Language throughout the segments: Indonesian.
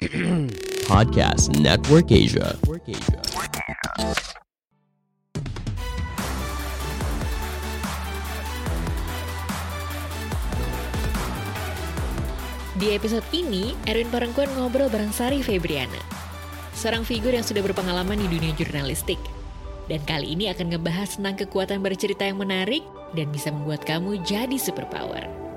Podcast Network Asia. Di episode ini, Erwin Parengkuan ngobrol bareng Sari Febriana, seorang figur yang sudah berpengalaman di dunia jurnalistik. Dan kali ini akan ngebahas tentang kekuatan bercerita yang menarik dan bisa membuat kamu jadi superpower.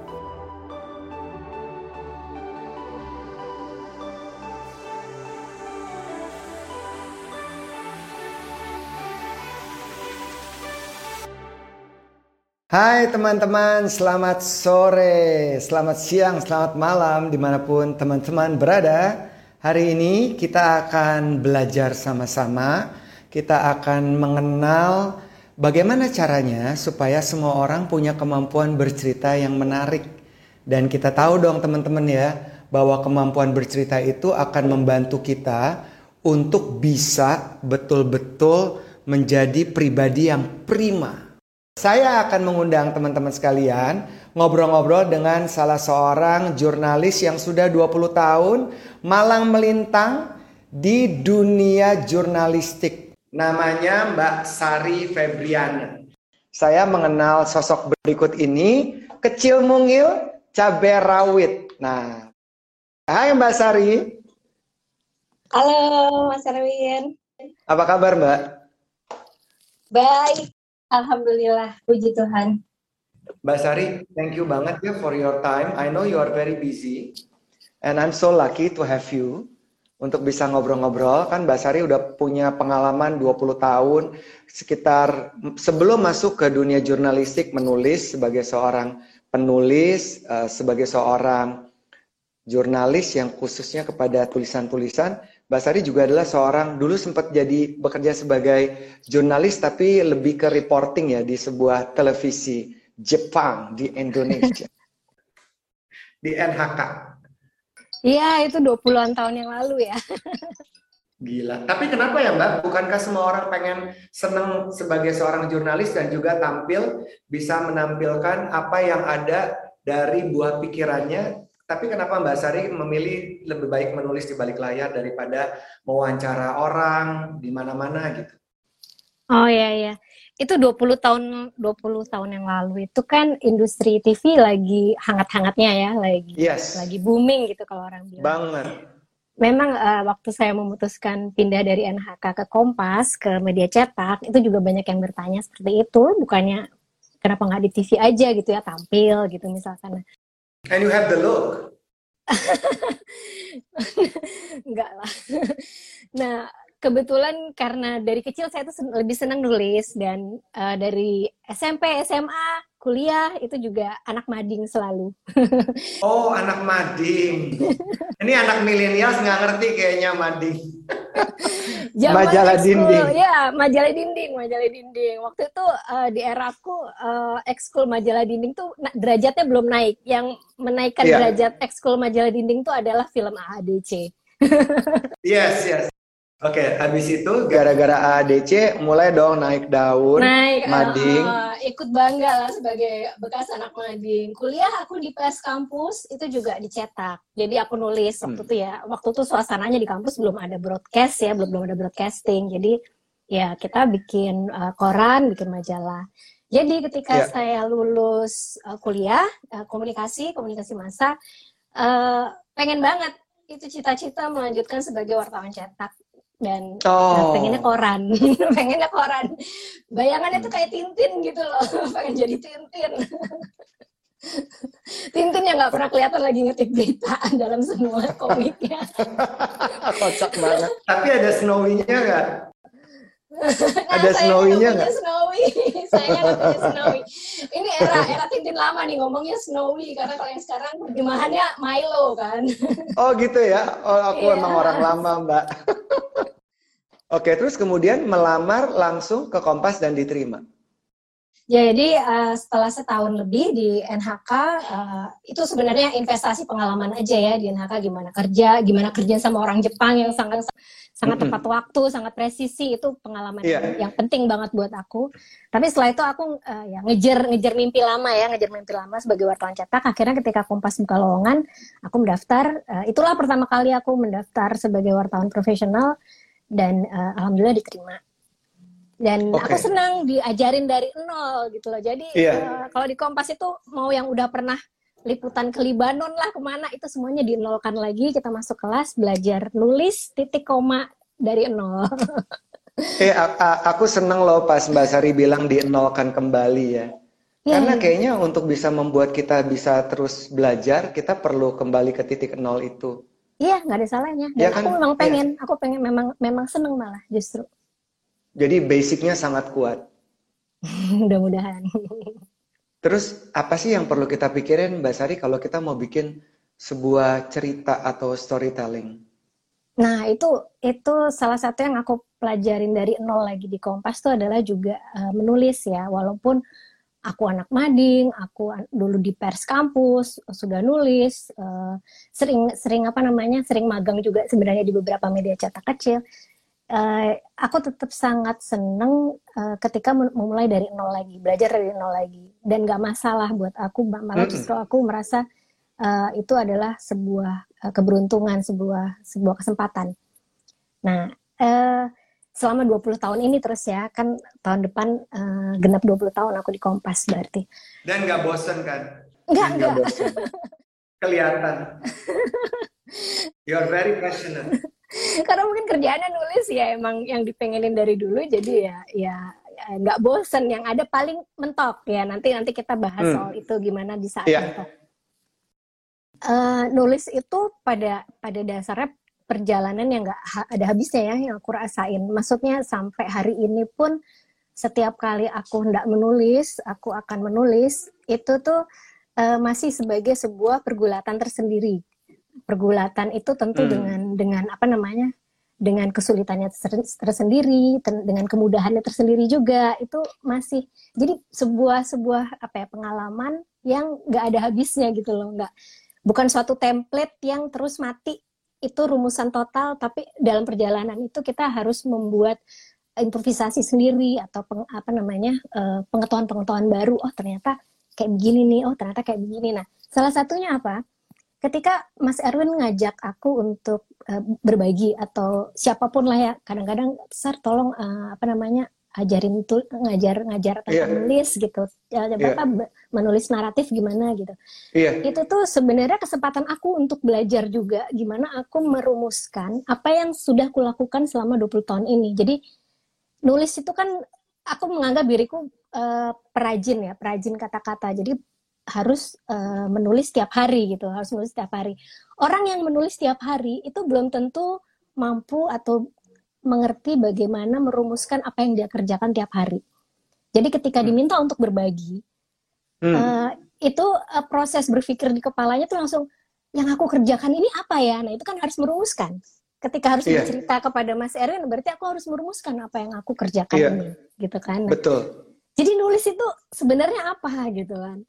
Hai teman-teman, selamat sore, selamat siang, selamat malam di mana pun teman-teman berada. Hari ini kita akan belajar sama-sama, kita akan mengenal bagaimana caranya supaya semua orang punya kemampuan bercerita yang menarik. Dan kita tahu dong teman-teman ya, bahwa kemampuan bercerita itu akan membantu kita untuk bisa betul-betul menjadi pribadi yang prima saya akan mengundang teman-teman sekalian ngobrol-ngobrol dengan salah seorang jurnalis yang sudah 20 tahun malang melintang di dunia jurnalistik. Namanya Mbak Sari Febriana. Saya mengenal sosok berikut ini, kecil mungil, cabai rawit. Nah, hai Mbak Sari. Halo Mas Erwin. Apa kabar Mbak? Baik, Alhamdulillah, puji Tuhan. Mbak Sari, thank you banget ya for your time. I know you are very busy. And I'm so lucky to have you untuk bisa ngobrol-ngobrol. Kan Mbak Sari udah punya pengalaman 20 tahun sekitar sebelum masuk ke dunia jurnalistik menulis sebagai seorang penulis, uh, sebagai seorang jurnalis yang khususnya kepada tulisan-tulisan Mbak Sari juga adalah seorang dulu sempat jadi bekerja sebagai jurnalis tapi lebih ke reporting ya di sebuah televisi Jepang di Indonesia. di NHK. Iya, itu 20-an tahun yang lalu ya. Gila. Tapi kenapa ya Mbak? Bukankah semua orang pengen seneng sebagai seorang jurnalis dan juga tampil bisa menampilkan apa yang ada dari buah pikirannya tapi kenapa Mbak Sari memilih lebih baik menulis di balik layar daripada mewawancara orang di mana-mana gitu? Oh iya iya. Itu 20 tahun 20 tahun yang lalu itu kan industri TV lagi hangat-hangatnya ya, lagi yes. lagi booming gitu kalau orang bilang. Banget. Memang uh, waktu saya memutuskan pindah dari NHK ke Kompas ke media cetak itu juga banyak yang bertanya seperti itu, bukannya kenapa nggak di TV aja gitu ya tampil gitu misalkan. And you have the look. Enggak lah. Nah, kebetulan karena dari kecil saya tuh lebih senang nulis dan uh, dari SMP, SMA, kuliah itu juga anak mading selalu. oh, anak mading. Ini anak milenial nggak ngerti kayaknya mading. majalah ekskul, dinding. Ya, majalah dinding, majalah dinding. Waktu itu uh, di era aku uh, ekskul majalah dinding tuh derajatnya belum naik. Yang menaikkan yeah. derajat ekskul majalah dinding tuh adalah film AADC. yes, yes. Oke, okay, habis itu gara-gara ADC mulai dong naik daun, naik, mading. Uh, ikut bangga lah sebagai bekas anak mading. Kuliah aku di PS kampus itu juga dicetak. Jadi aku nulis waktu hmm. itu ya. Waktu itu suasananya di kampus belum ada broadcast ya, belum belum ada broadcasting. Jadi ya kita bikin uh, koran, bikin majalah. Jadi ketika yeah. saya lulus uh, kuliah uh, komunikasi, komunikasi masa, uh, pengen banget itu cita-cita melanjutkan sebagai wartawan cetak dan oh. pengennya koran. Pengennya koran. Bayangannya tuh kayak Tintin gitu loh. Pengen jadi Tintin. Tintin yang nggak pernah kelihatan lagi ngetik berita dalam semua komiknya. Kocak banget. Tapi ada Snowy-nya nggak nah, ada Snowy-nya nggak? Snowy. Saya nggak Snowy. Ini era era Tintin lama nih ngomongnya Snowy. Karena kalau yang sekarang terjemahannya Milo kan. Oh gitu ya? Oh aku yeah. emang orang lama mbak. Oke, terus kemudian melamar langsung ke Kompas dan diterima. Jadi uh, setelah setahun lebih di NHK uh, itu sebenarnya investasi pengalaman aja ya di NHK gimana kerja, gimana kerja sama orang Jepang yang sangat sangat mm -hmm. tepat waktu, sangat presisi itu pengalaman yeah. yang penting banget buat aku. Tapi setelah itu aku uh, ya ngejar ngejar mimpi lama ya, ngejar mimpi lama sebagai wartawan cetak. Akhirnya ketika Kompas buka lowongan, aku mendaftar. Uh, itulah pertama kali aku mendaftar sebagai wartawan profesional dan uh, alhamdulillah diterima dan okay. aku senang diajarin dari nol gitu loh jadi yeah. Iya. uh, kalau di Kompas itu mau yang udah pernah liputan ke Libanon lah ke mana itu semuanya dinolkan lagi kita masuk kelas belajar nulis titik koma dari nol eh aku seneng loh pas Mbak Sari bilang dinolkan kembali ya Yeah. Karena kayaknya untuk bisa membuat kita bisa terus belajar, kita perlu kembali ke titik nol itu. Iya, nggak ada salahnya. Dan ya aku kan? memang pengen, ya. aku pengen memang memang seneng malah justru. Jadi basicnya sangat kuat. Mudah-mudahan. Terus apa sih yang perlu kita pikirin Mbak Sari kalau kita mau bikin sebuah cerita atau storytelling? Nah itu itu salah satu yang aku pelajarin dari nol lagi di Kompas itu adalah juga uh, menulis ya walaupun aku anak mading, aku dulu di pers kampus sudah nulis, uh, sering sering apa namanya sering magang juga sebenarnya di beberapa media cetak kecil uh, aku tetap sangat seneng uh, ketika memulai dari nol lagi, belajar dari nol lagi, dan gak masalah buat aku, malah justru aku merasa uh, itu adalah sebuah uh, keberuntungan, sebuah sebuah kesempatan. Nah, uh, selama 20 tahun ini terus ya, kan tahun depan uh, genap 20 tahun aku di Kompas berarti. Dan gak bosen kan? Enggak, enggak. Kelihatan. You're very passionate. karena mungkin kerjaannya nulis ya emang yang dipengenin dari dulu jadi ya ya nggak bosen yang ada paling mentok ya nanti nanti kita bahas hmm. soal itu gimana di saat yeah. mentok uh, nulis itu pada pada dasarnya perjalanan yang nggak ha ada habisnya ya yang aku rasain maksudnya sampai hari ini pun setiap kali aku hendak menulis aku akan menulis itu tuh uh, masih sebagai sebuah pergulatan tersendiri pergulatan itu tentu hmm. dengan dengan apa namanya dengan kesulitannya tersendiri dengan kemudahannya tersendiri juga itu masih jadi sebuah sebuah apa ya pengalaman yang nggak ada habisnya gitu loh nggak bukan suatu template yang terus mati itu rumusan total tapi dalam perjalanan itu kita harus membuat improvisasi sendiri atau peng, apa namanya uh, pengetahuan-pengetahuan baru oh ternyata kayak begini nih oh ternyata kayak begini nah salah satunya apa ketika Mas Erwin ngajak aku untuk uh, berbagi atau siapa pun lah ya kadang-kadang besar tolong uh, apa namanya ajarin tuh ngajar ngajar tentang yeah. menulis gitu ya, yeah. bapak menulis naratif gimana gitu yeah. itu tuh sebenarnya kesempatan aku untuk belajar juga gimana aku merumuskan apa yang sudah kulakukan selama 20 tahun ini jadi nulis itu kan aku menganggap diriku uh, perajin ya perajin kata-kata jadi harus uh, menulis setiap hari gitu, harus menulis setiap hari. Orang yang menulis setiap hari itu belum tentu mampu atau mengerti bagaimana merumuskan apa yang dia kerjakan tiap hari. Jadi ketika hmm. diminta untuk berbagi, hmm. uh, itu uh, proses berpikir di kepalanya tuh langsung yang aku kerjakan ini apa ya? Nah itu kan harus merumuskan. Ketika harus yeah. bercerita kepada Mas Erwin, berarti aku harus merumuskan apa yang aku kerjakan yeah. ini, gitu kan? Nah, Betul. Jadi nulis itu sebenarnya apa gitu kan?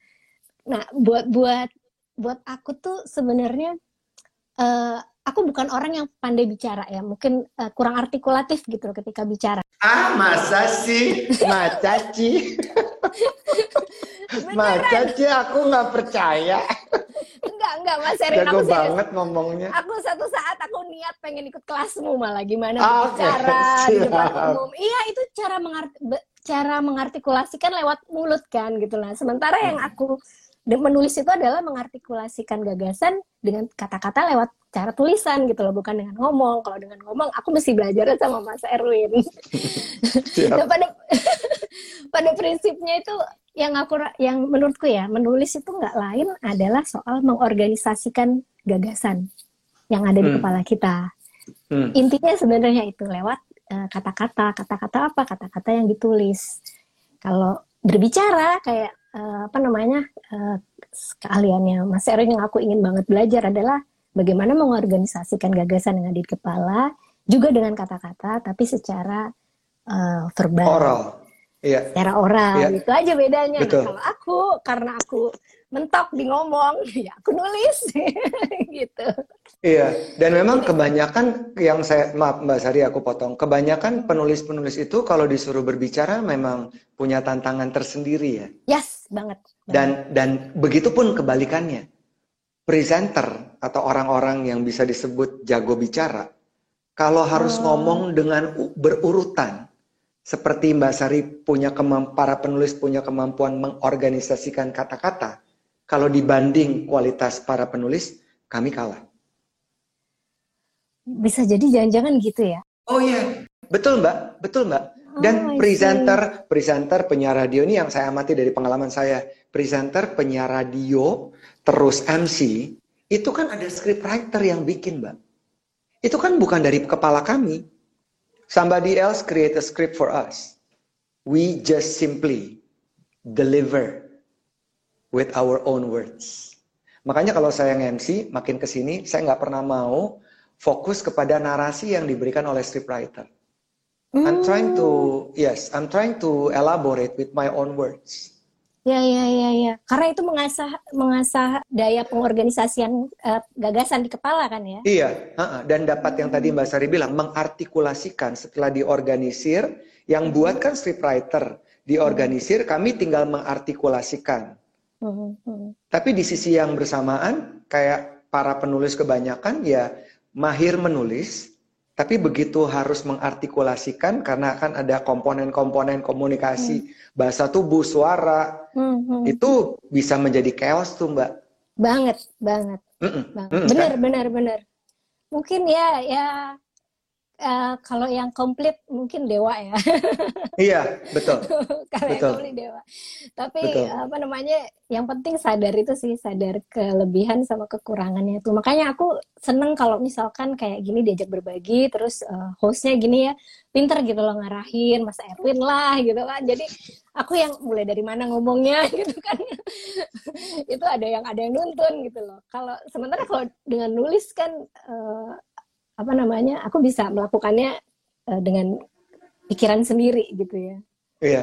Nah, buat buat buat aku tuh sebenarnya uh, aku bukan orang yang pandai bicara ya, mungkin uh, kurang artikulatif gitu loh ketika bicara. Ah, masa sih? Masa sih? masa sih aku nggak percaya. enggak, enggak Mas Erin. Aku banget ngomongnya. Aku satu saat aku niat pengen ikut kelasmu malah gimana ah, bicara di depan umum. Iya, itu cara mengarti cara mengartikulasikan lewat mulut kan gitu lah. Sementara yang hmm. aku dan menulis itu adalah mengartikulasikan gagasan dengan kata-kata lewat cara tulisan gitu loh, bukan dengan ngomong. Kalau dengan ngomong, aku mesti belajar sama Mas Erwin. nah, pada pada prinsipnya itu yang aku yang menurutku ya menulis itu nggak lain adalah soal mengorganisasikan gagasan yang ada di hmm. kepala kita. Hmm. Intinya sebenarnya itu lewat eh, kata-kata, uh, kata-kata apa? Kata-kata yang ditulis. Kalau berbicara kayak uh, apa namanya uh, keahliannya Mas Erin yang aku ingin banget belajar adalah bagaimana mengorganisasikan gagasan yang ada di kepala juga dengan kata-kata tapi secara uh, verbal. Oral. Iya. secara oral Iya. itu aja bedanya. Nah, Betul. kalau aku karena aku mentok di ngomong, ya aku nulis gitu. Iya, dan memang kebanyakan yang saya maaf Mbak Sari aku potong. Kebanyakan penulis-penulis itu kalau disuruh berbicara memang punya tantangan tersendiri ya. Yes, banget. banget. Dan dan begitupun kebalikannya. Presenter atau orang-orang yang bisa disebut jago bicara kalau harus Oh. ngomong dengan berurutan seperti Mbak Sari punya kemamp para penulis punya kemampuan mengorganisasikan kata-kata. Kalau dibanding kualitas para penulis, kami kalah. Bisa jadi jangan-jangan gitu ya. Oh iya, betul Mbak, betul Mbak. Oh, Dan see. presenter, presenter penyiar radio ini yang saya amati dari pengalaman saya. Presenter penyiar radio, terus MC, itu kan ada scriptwriter yang bikin Mbak. Itu kan bukan dari kepala kami. Somebody else create a script for us. We just simply deliver with our own words. Makanya kalau saya nge-MC, makin ke sini, saya nggak pernah mau fokus kepada narasi yang diberikan oleh scriptwriter. I'm trying to, yes, I'm trying to elaborate with my own words. Ya, ya, ya, ya. Karena itu mengasah mengasah daya pengorganisasian eh, gagasan di kepala kan ya. Iya, ha-ha. dan dapat yang tadi Mbak Sari bilang, mengartikulasikan setelah diorganisir, yang buat kan scriptwriter, diorganisir, kami tinggal mengartikulasikan. Hmm, hmm. Tapi di sisi yang bersamaan, kayak para penulis kebanyakan ya mahir menulis, tapi begitu harus mengartikulasikan karena kan ada komponen-komponen komunikasi, bahasa tubuh, suara, Hmm, hmm. itu bisa menjadi chaos tuh Mbak. Banget, banget. Mm-mm. Bang. Mm, benar, kan? benar, benar. Mungkin ya, ya eh, kalau yang komplit mungkin dewa ya, Iya, betul. kalau yang Betul. komplit dewa. Tapi Betul. apa namanya, yang penting sadar itu sih, sadar kelebihan sama kekurangannya itu. Makanya aku seneng kalau misalkan kayak gini diajak berbagi, terus eh, hostnya gini ya, pinter gitu loh ngarahin, Mas Erwin lah gitu kan. Jadi aku yang mulai dari mana ngomongnya gitu kan. itu ada yang ada yang nuntun gitu loh. Kalau sementara kalau dengan nulis kan eh, apa namanya, aku bisa melakukannya eh, dengan pikiran sendiri gitu ya. Iya.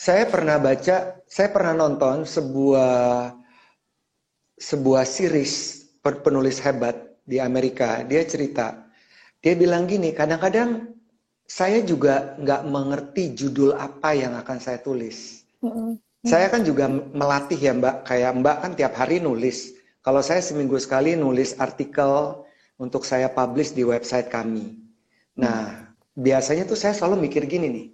Saya pernah baca, saya pernah nonton sebuah sebuah series per- penulis hebat di Amerika. Dia cerita, dia bilang gini, kadang-kadang saya juga nggak mengerti judul apa yang akan saya tulis. Mm-mm. Saya kan juga melatih ya Mbak, kayak Mbak kan tiap hari nulis. Kalau saya seminggu sekali nulis artikel untuk saya publish di website kami. Nah, biasanya tuh saya selalu mikir gini nih.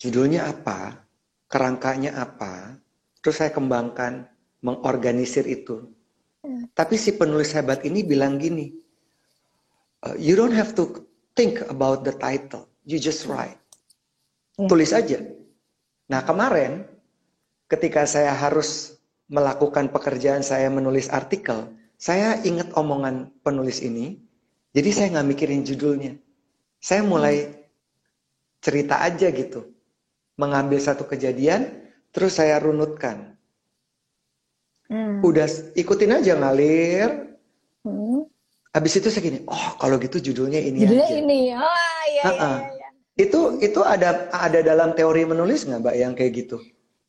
Judulnya apa? Kerangkanya apa? Terus saya kembangkan, mengorganisir itu. Tapi si penulis hebat ini bilang gini, "Uh, you don't have to think about the title, you just write. Ya. Tulis aja. Nah kemarin, ketika saya harus melakukan pekerjaan saya menulis artikel, saya ingat omongan penulis ini, jadi saya nggak mikirin judulnya. Saya mulai cerita aja gitu, mengambil satu kejadian, terus saya runutkan. Nah, Udah ikutin aja ngalir. hmm. Habis itu saya gini, oh kalau gitu judulnya ini Judulnya aja. ini, oh iya, iya, iya, iya. Itu itu ada ada dalam teori menulis nggak mbak yang kayak gitu?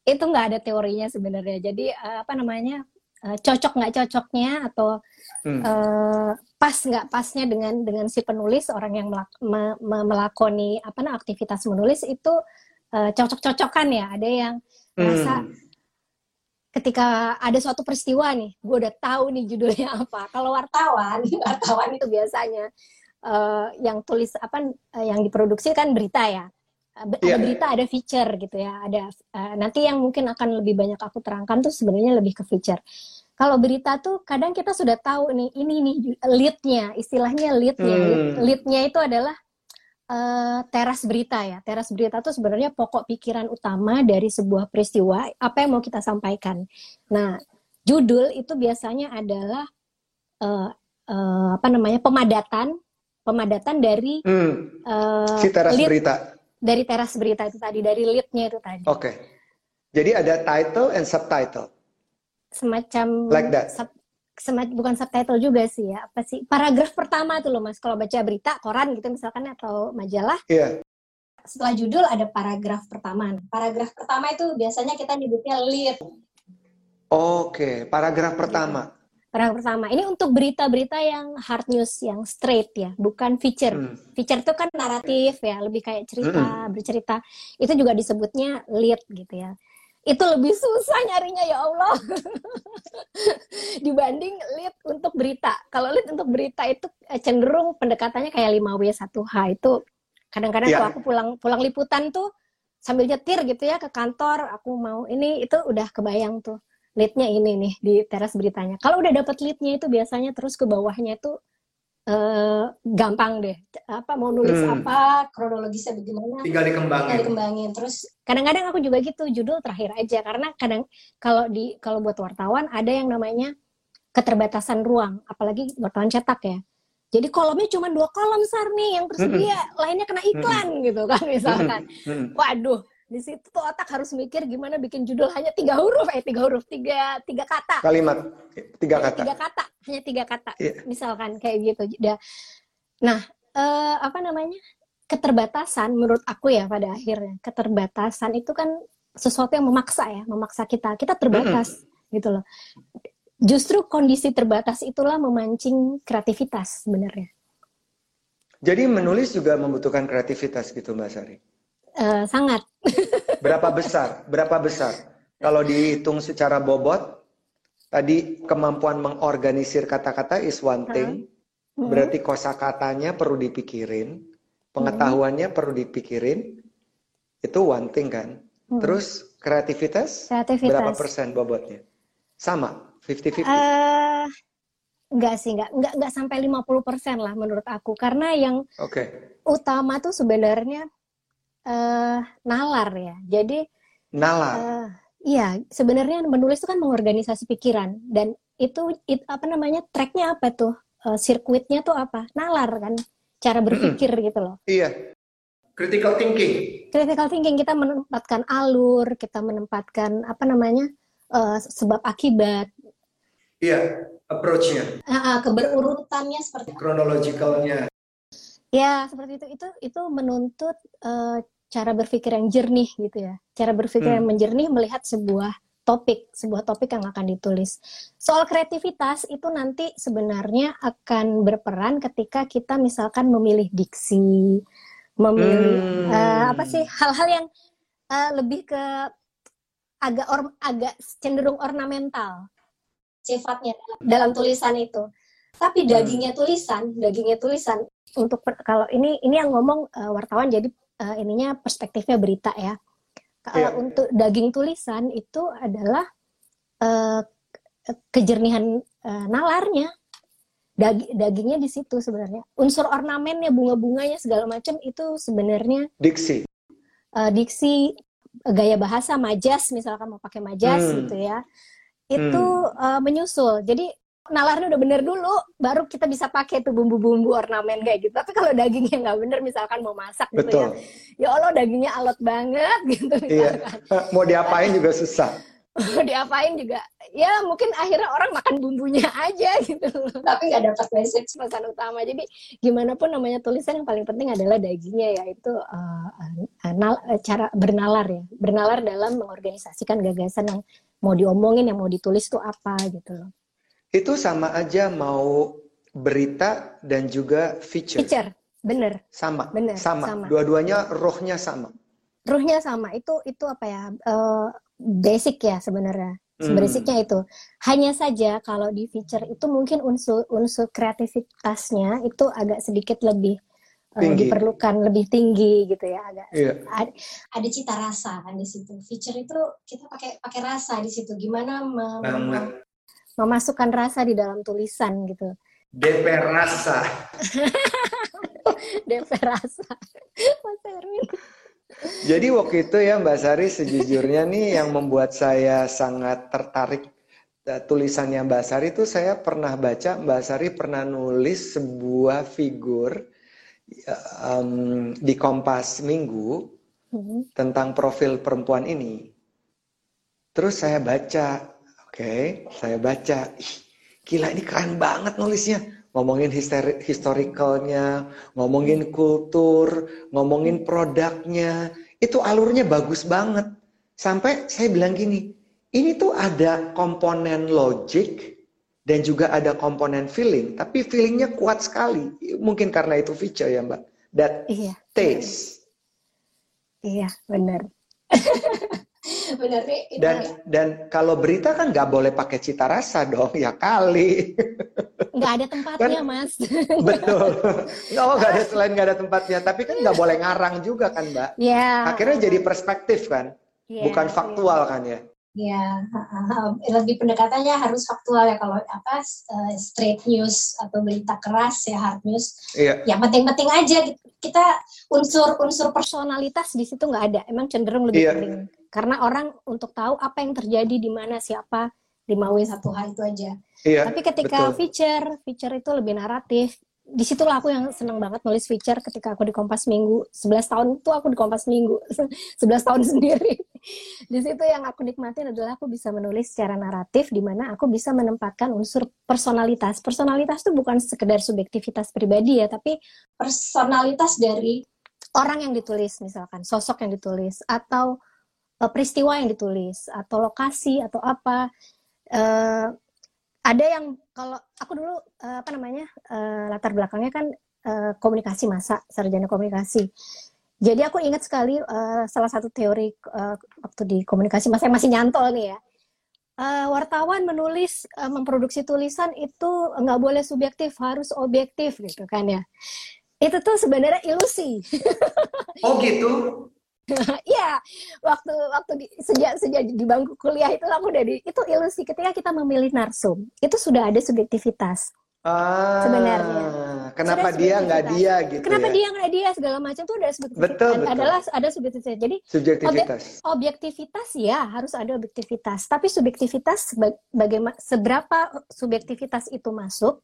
itu nggak ada teorinya sebenarnya. Jadi eh, apa namanya eh, cocok nggak cocoknya atau Hmm. eh, pas nggak pasnya dengan dengan si penulis orang yang melak- me- me- melakoni apa nah aktivitas menulis itu eh, cocok-cocokan ya. Ada yang merasa Hmm. ketika ada suatu peristiwa nih, gue udah tahu nih judulnya apa. Kalau wartawan, wartawan itu biasanya eh, yang tulis apa eh, yang diproduksi kan berita ya. Ada Iya. berita, ada feature gitu ya. Ada eh, nanti yang mungkin akan lebih banyak aku terangkan tuh sebenarnya lebih ke feature. Kalau berita tuh kadang kita sudah tahu nih ini nih lead-nya, istilahnya lead-nya. Hmm. Lead- Lead-nya itu adalah eh, teras berita ya. Teras berita itu sebenarnya pokok pikiran utama dari sebuah peristiwa apa yang mau kita sampaikan. Nah, judul itu biasanya adalah eh, eh, apa namanya pemadatan, pemadatan dari Hmm. eh, Si teras lead- berita. Dari teras berita itu tadi, dari lead-nya itu tadi. Oke. Jadi ada title and subtitle. Semacam Like that. sub- bukan subtitle juga sih ya. Apa sih? Paragraf pertama tuh loh Mas, kalau baca berita koran gitu misalkan atau majalah, Iya. setelah judul ada paragraf pertama. Paragraf pertama itu biasanya kita nyebutnya lead. Oke, paragraf pertama. Paragraf pertama. Ini untuk berita-berita yang hard news, yang straight ya, bukan feature. Hmm. Feature itu kan naratif ya, lebih kayak cerita, bercerita. Itu juga disebutnya lead gitu ya. Itu lebih susah nyarinya ya Allah. Dibanding lead untuk berita. Kalau lead untuk berita itu eh, cenderung pendekatannya kayak 5W1H itu kadang-kadang Iya. kalau aku pulang pulang liputan tuh sambil nyetir gitu ya ke kantor, aku mau ini itu udah kebayang tuh leadnya ini nih di teras beritanya. Kalau udah dapet leadnya itu biasanya terus ke bawahnya itu eh, gampang deh. Apa mau nulis Hmm. apa, kronologisnya bagaimana, Tinggal tinggal dikembangin. dikembangin. Terus kadang-kadang aku juga gitu judul terakhir aja karena kadang kalau di kalau buat wartawan ada yang namanya keterbatasan ruang, apalagi wartawan cetak ya. Jadi kolomnya cuma dua kolom sar nih yang tersedia, lainnya kena iklan gitu kan misalkan. Hmm. Waduh, di situ tuh otak harus mikir gimana bikin judul hanya tiga huruf, eh tiga huruf, tiga tiga kata, Kalimat tiga kata. tiga kata, hanya tiga kata, Iya. misalkan kayak gitu. Nah, eh, apa namanya? Keterbatasan menurut aku ya pada akhirnya keterbatasan itu kan sesuatu yang memaksa ya, memaksa kita. Kita terbatas gitu loh. Justru kondisi terbatas itulah memancing kreativitas sebenarnya. Jadi menulis juga membutuhkan kreativitas gitu Mbak Sari. Eh, sangat. Berapa besar? Berapa besar? Kalau dihitung secara bobot, tadi kemampuan mengorganisir kata-kata is one thing. Mhm. Berarti kosakatanya perlu dipikirin, pengetahuannya perlu dipikirin. Itu one thing kan. Mhm. Terus kreativitas, Kreativitas. berapa persen bobotnya? Sama, 50-50. Eh, enggak sih, enggak, enggak, enggak sampai 50% lah menurut aku. Karena yang Oke. utama tuh sebenarnya eh nalar ya. Jadi Nalar. eh, iya, sebenarnya menulis itu kan mengorganisasi pikiran dan itu it- apa namanya tracknya apa tuh? Eh, sirkuitnya tuh apa? Nalar kan, cara berpikir gitu loh. Iya. Critical thinking. Critical thinking kita menempatkan alur, kita menempatkan apa namanya eh, sebab akibat, Iya. Approach-nya, ah, keberurutannya seperti chronological-nya. Ya, seperti itu. Itu itu menuntut eh, cara berpikir yang jernih gitu ya. Cara berpikir Hmm. yang menjernih melihat sebuah topik, sebuah topik yang akan ditulis. Soal kreativitas itu nanti sebenarnya akan berperan ketika kita misalkan memilih diksi, memilih Hmm. eh, apa sih hal-hal yang eh, lebih ke agak or, agak cenderung ornamental sifatnya dalam tulisan itu. Tapi dagingnya tulisan, dagingnya tulisan untuk per- kalau ini ini yang ngomong eh, wartawan jadi eh, ininya perspektifnya berita ya. Kalau Iya. untuk daging tulisan itu adalah eh, kejernihan eh, nalarnya. Dagi- dagingnya di situ sebenarnya. Unsur ornamennya, bunga-bunganya segala macam itu sebenarnya Diksi. eh, diksi gaya bahasa majas misalkan mau pakai majas Hmm. gitu ya itu eh, menyusul jadi nalarnya udah bener dulu baru kita bisa pakai tuh bumbu-bumbu ornamen kayak gitu. Tapi kalau dagingnya nggak bener misalkan mau masak gitu Betul. ya ya Allah dagingnya alot banget gitu Iya. misalkan. Mau diapain juga susah. mau diapain juga ya mungkin akhirnya orang makan bumbunya aja gitu. Tapi nggak dapat message. Pesan utama. Jadi gimana pun namanya tulisan yang paling penting adalah dagingnya yaitu uh, uh, nal- uh, cara bernalar ya. Bernalar dalam mengorganisasikan gagasan yang mau diomongin yang mau ditulis itu apa gitu loh Itu sama aja mau berita dan juga feature. feature bener Sama. Bener, sama. sama. Dua-duanya rohnya sama. ruhnya sama itu itu apa ya uh, basic ya sebenarnya Hmm. Basicnya itu. Hanya saja kalau di feature itu mungkin unsur unsur kreativitasnya itu agak sedikit lebih uh, Tinggi. diperlukan lebih tinggi gitu ya agak Iya. ada, ada cita rasa kan di situ. Feature itu kita pakai pakai rasa di situ. Gimana mem- Banget. Memasukkan rasa di dalam tulisan gitu. DP rasa. DP rasa. Mas Erwin. Jadi waktu itu ya Mbak Sari sejujurnya nih yang membuat saya sangat tertarik eh, tulisannya Mbak Sari itu saya pernah baca Mbak Sari pernah nulis sebuah figur ya, em, di Kompas Minggu Hmm. tentang profil perempuan ini. Terus saya baca, oke, saya baca, ih, gila ini keren banget nulisnya. ngomongin histori- historicalnya, ngomongin kultur, ngomongin produknya, itu alurnya bagus banget. Sampai saya bilang gini, ini tuh ada komponen logic dan juga ada komponen feeling, tapi feelingnya kuat sekali. Mungkin karena itu feature ya Mbak. That Iya. taste. Iya, benar. benar nih. itu- Dan dan kalau berita kan nggak boleh pakai cita rasa dong, ya kali. nggak ada tempatnya, Mas. Betul. Oh, nggak ada selain nggak ada tempatnya, tapi kan nggak boleh ngarang juga kan, Mbak. Ya. Akhirnya jadi perspektif kan, Iya, bukan iya. faktual kan ya. Ya, lebih pendekatannya harus faktual ya kalau apa eh, straight news atau berita keras ya hard news. Iya. Ya penting-penting aja gitu. kita unsur-unsur personalitas di situ nggak ada. Emang cenderung lebih Iya. penting karena orang untuk tahu apa yang terjadi di mana siapa dimauin satu hal itu aja. Iya. Tapi ketika betul. feature, feature itu lebih naratif. Di situlah aku yang seneng banget nulis feature ketika aku di Kompas Minggu. 11 tahun itu aku di Kompas Minggu. 11 tahun sendiri. Di situ yang aku nikmatin adalah aku bisa menulis secara naratif di mana aku bisa menempatkan unsur personalitas. Personalitas itu bukan sekedar subjektivitas pribadi ya, tapi personalitas dari orang yang ditulis misalkan, sosok yang ditulis atau eh, peristiwa yang ditulis atau lokasi atau apa. Eh, ada yang kalau aku dulu eh, apa namanya eh, latar belakangnya kan eh, komunikasi masa sarjana komunikasi. Jadi aku ingat sekali eh, salah satu teori eh, waktu di komunikasi masa yang masih nyantol nih ya. Eh, wartawan menulis eh, memproduksi tulisan itu nggak boleh subjektif harus objektif gitu kan ya. Itu tuh sebenarnya ilusi. Oh gitu. Iya, waktu waktu di, sejak sejak di bangku kuliah itu aku udah di itu ilusi ketika kita memilih narsum itu sudah ada subjektivitas. Ah, Sebenarnya. Kenapa Sudah dia nggak dia gitu Kenapa ya? dia nggak dia segala macam tuh ada subjektivitas. Betul, betul. Adalah ada subjektivitas. Jadi Subjektivitas. objektivitas ya harus ada objektivitas, tapi subjektivitas bagaimana seberapa subjektivitas itu masuk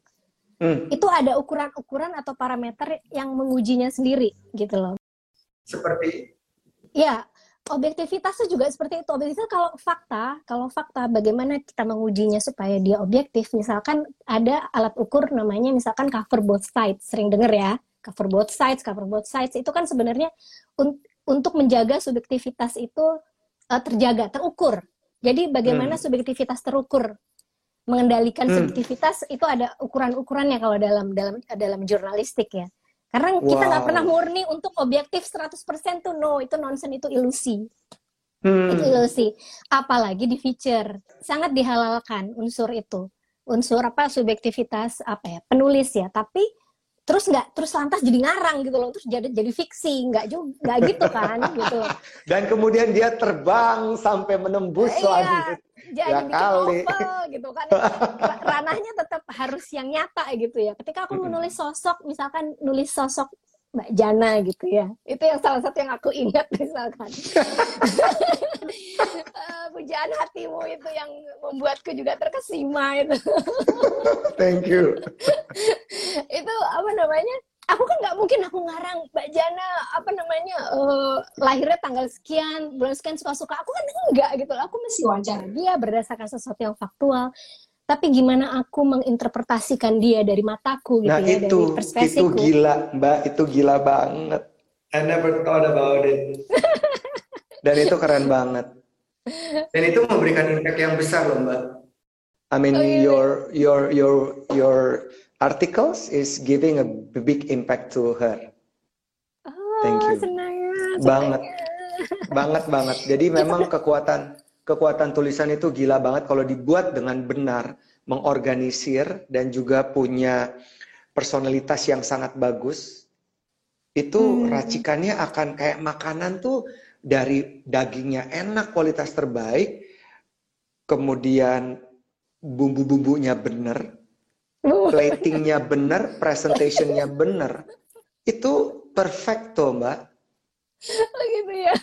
Hmm, itu ada ukuran-ukuran atau parameter yang mengujinya sendiri gitu loh. seperti Ya, objektivitas itu juga seperti itu. Objektivitas kalau fakta, kalau fakta bagaimana kita mengujinya supaya dia objektif. Misalkan ada alat ukur namanya misalkan cover both sides. Sering denger ya, cover both sides, cover both sides. Itu kan sebenarnya un- untuk menjaga subjektivitas itu eh, terjaga, terukur. Jadi bagaimana subjektivitas terukur? Mengendalikan Hmm. subjektivitas itu ada ukuran-ukurannya kalau dalam dalam dalam jurnalistik ya. Karena kita nggak Wow. pernah murni untuk objektif 100% tuh no, itu nonsense itu ilusi. hmm, Itu ilusi. Apalagi di feature. Sangat dihalalkan unsur itu. Unsur apa subjektivitas apa ya? Penulis ya, tapi terus nggak terus lantas jadi ngarang gitu loh terus jadi jadi fiksi nggak juga nggak gitu kan gitu loh dan kemudian dia terbang sampai menembus iya langit. jadi Ya kali. novel gitu kan Ra- ranahnya tetap harus yang nyata gitu ya ketika aku menulis sosok misalkan nulis sosok Mbak Jana gitu ya. Itu yang salah satu yang aku ingat misalkan. Eh, pujaan hatimu itu yang membuatku juga terkesima itu. Thank you. itu apa namanya? Aku kan nggak mungkin aku ngarang Mbak Jana apa namanya eh, lahirnya tanggal sekian bulan sekian suka-suka. Aku kan enggak gitu. Aku mesti wawancara dia berdasarkan sesuatu yang faktual tapi gimana aku menginterpretasikan dia dari mataku gitu Nah ya itu, dari itu perspektifku gila Mbak, itu gila banget. I never thought about it. Dan itu keren banget. Dan itu memberikan impact yang besar loh Mbak. I mean Oh, iya. your your your your articles is giving a big impact to her. oh, Thank you. senang Banget. Banget banget. Jadi memang kekuatan kekuatan tulisan itu gila banget kalau dibuat dengan benar, mengorganisir dan juga punya personalitas yang sangat bagus. Itu Hmm. racikannya akan kayak makanan tuh dari dagingnya enak, kualitas terbaik, kemudian bumbu-bumbunya bener, Uh, platingnya bener, presentationnya bener. Itu perfecto, Mbak. gitu ya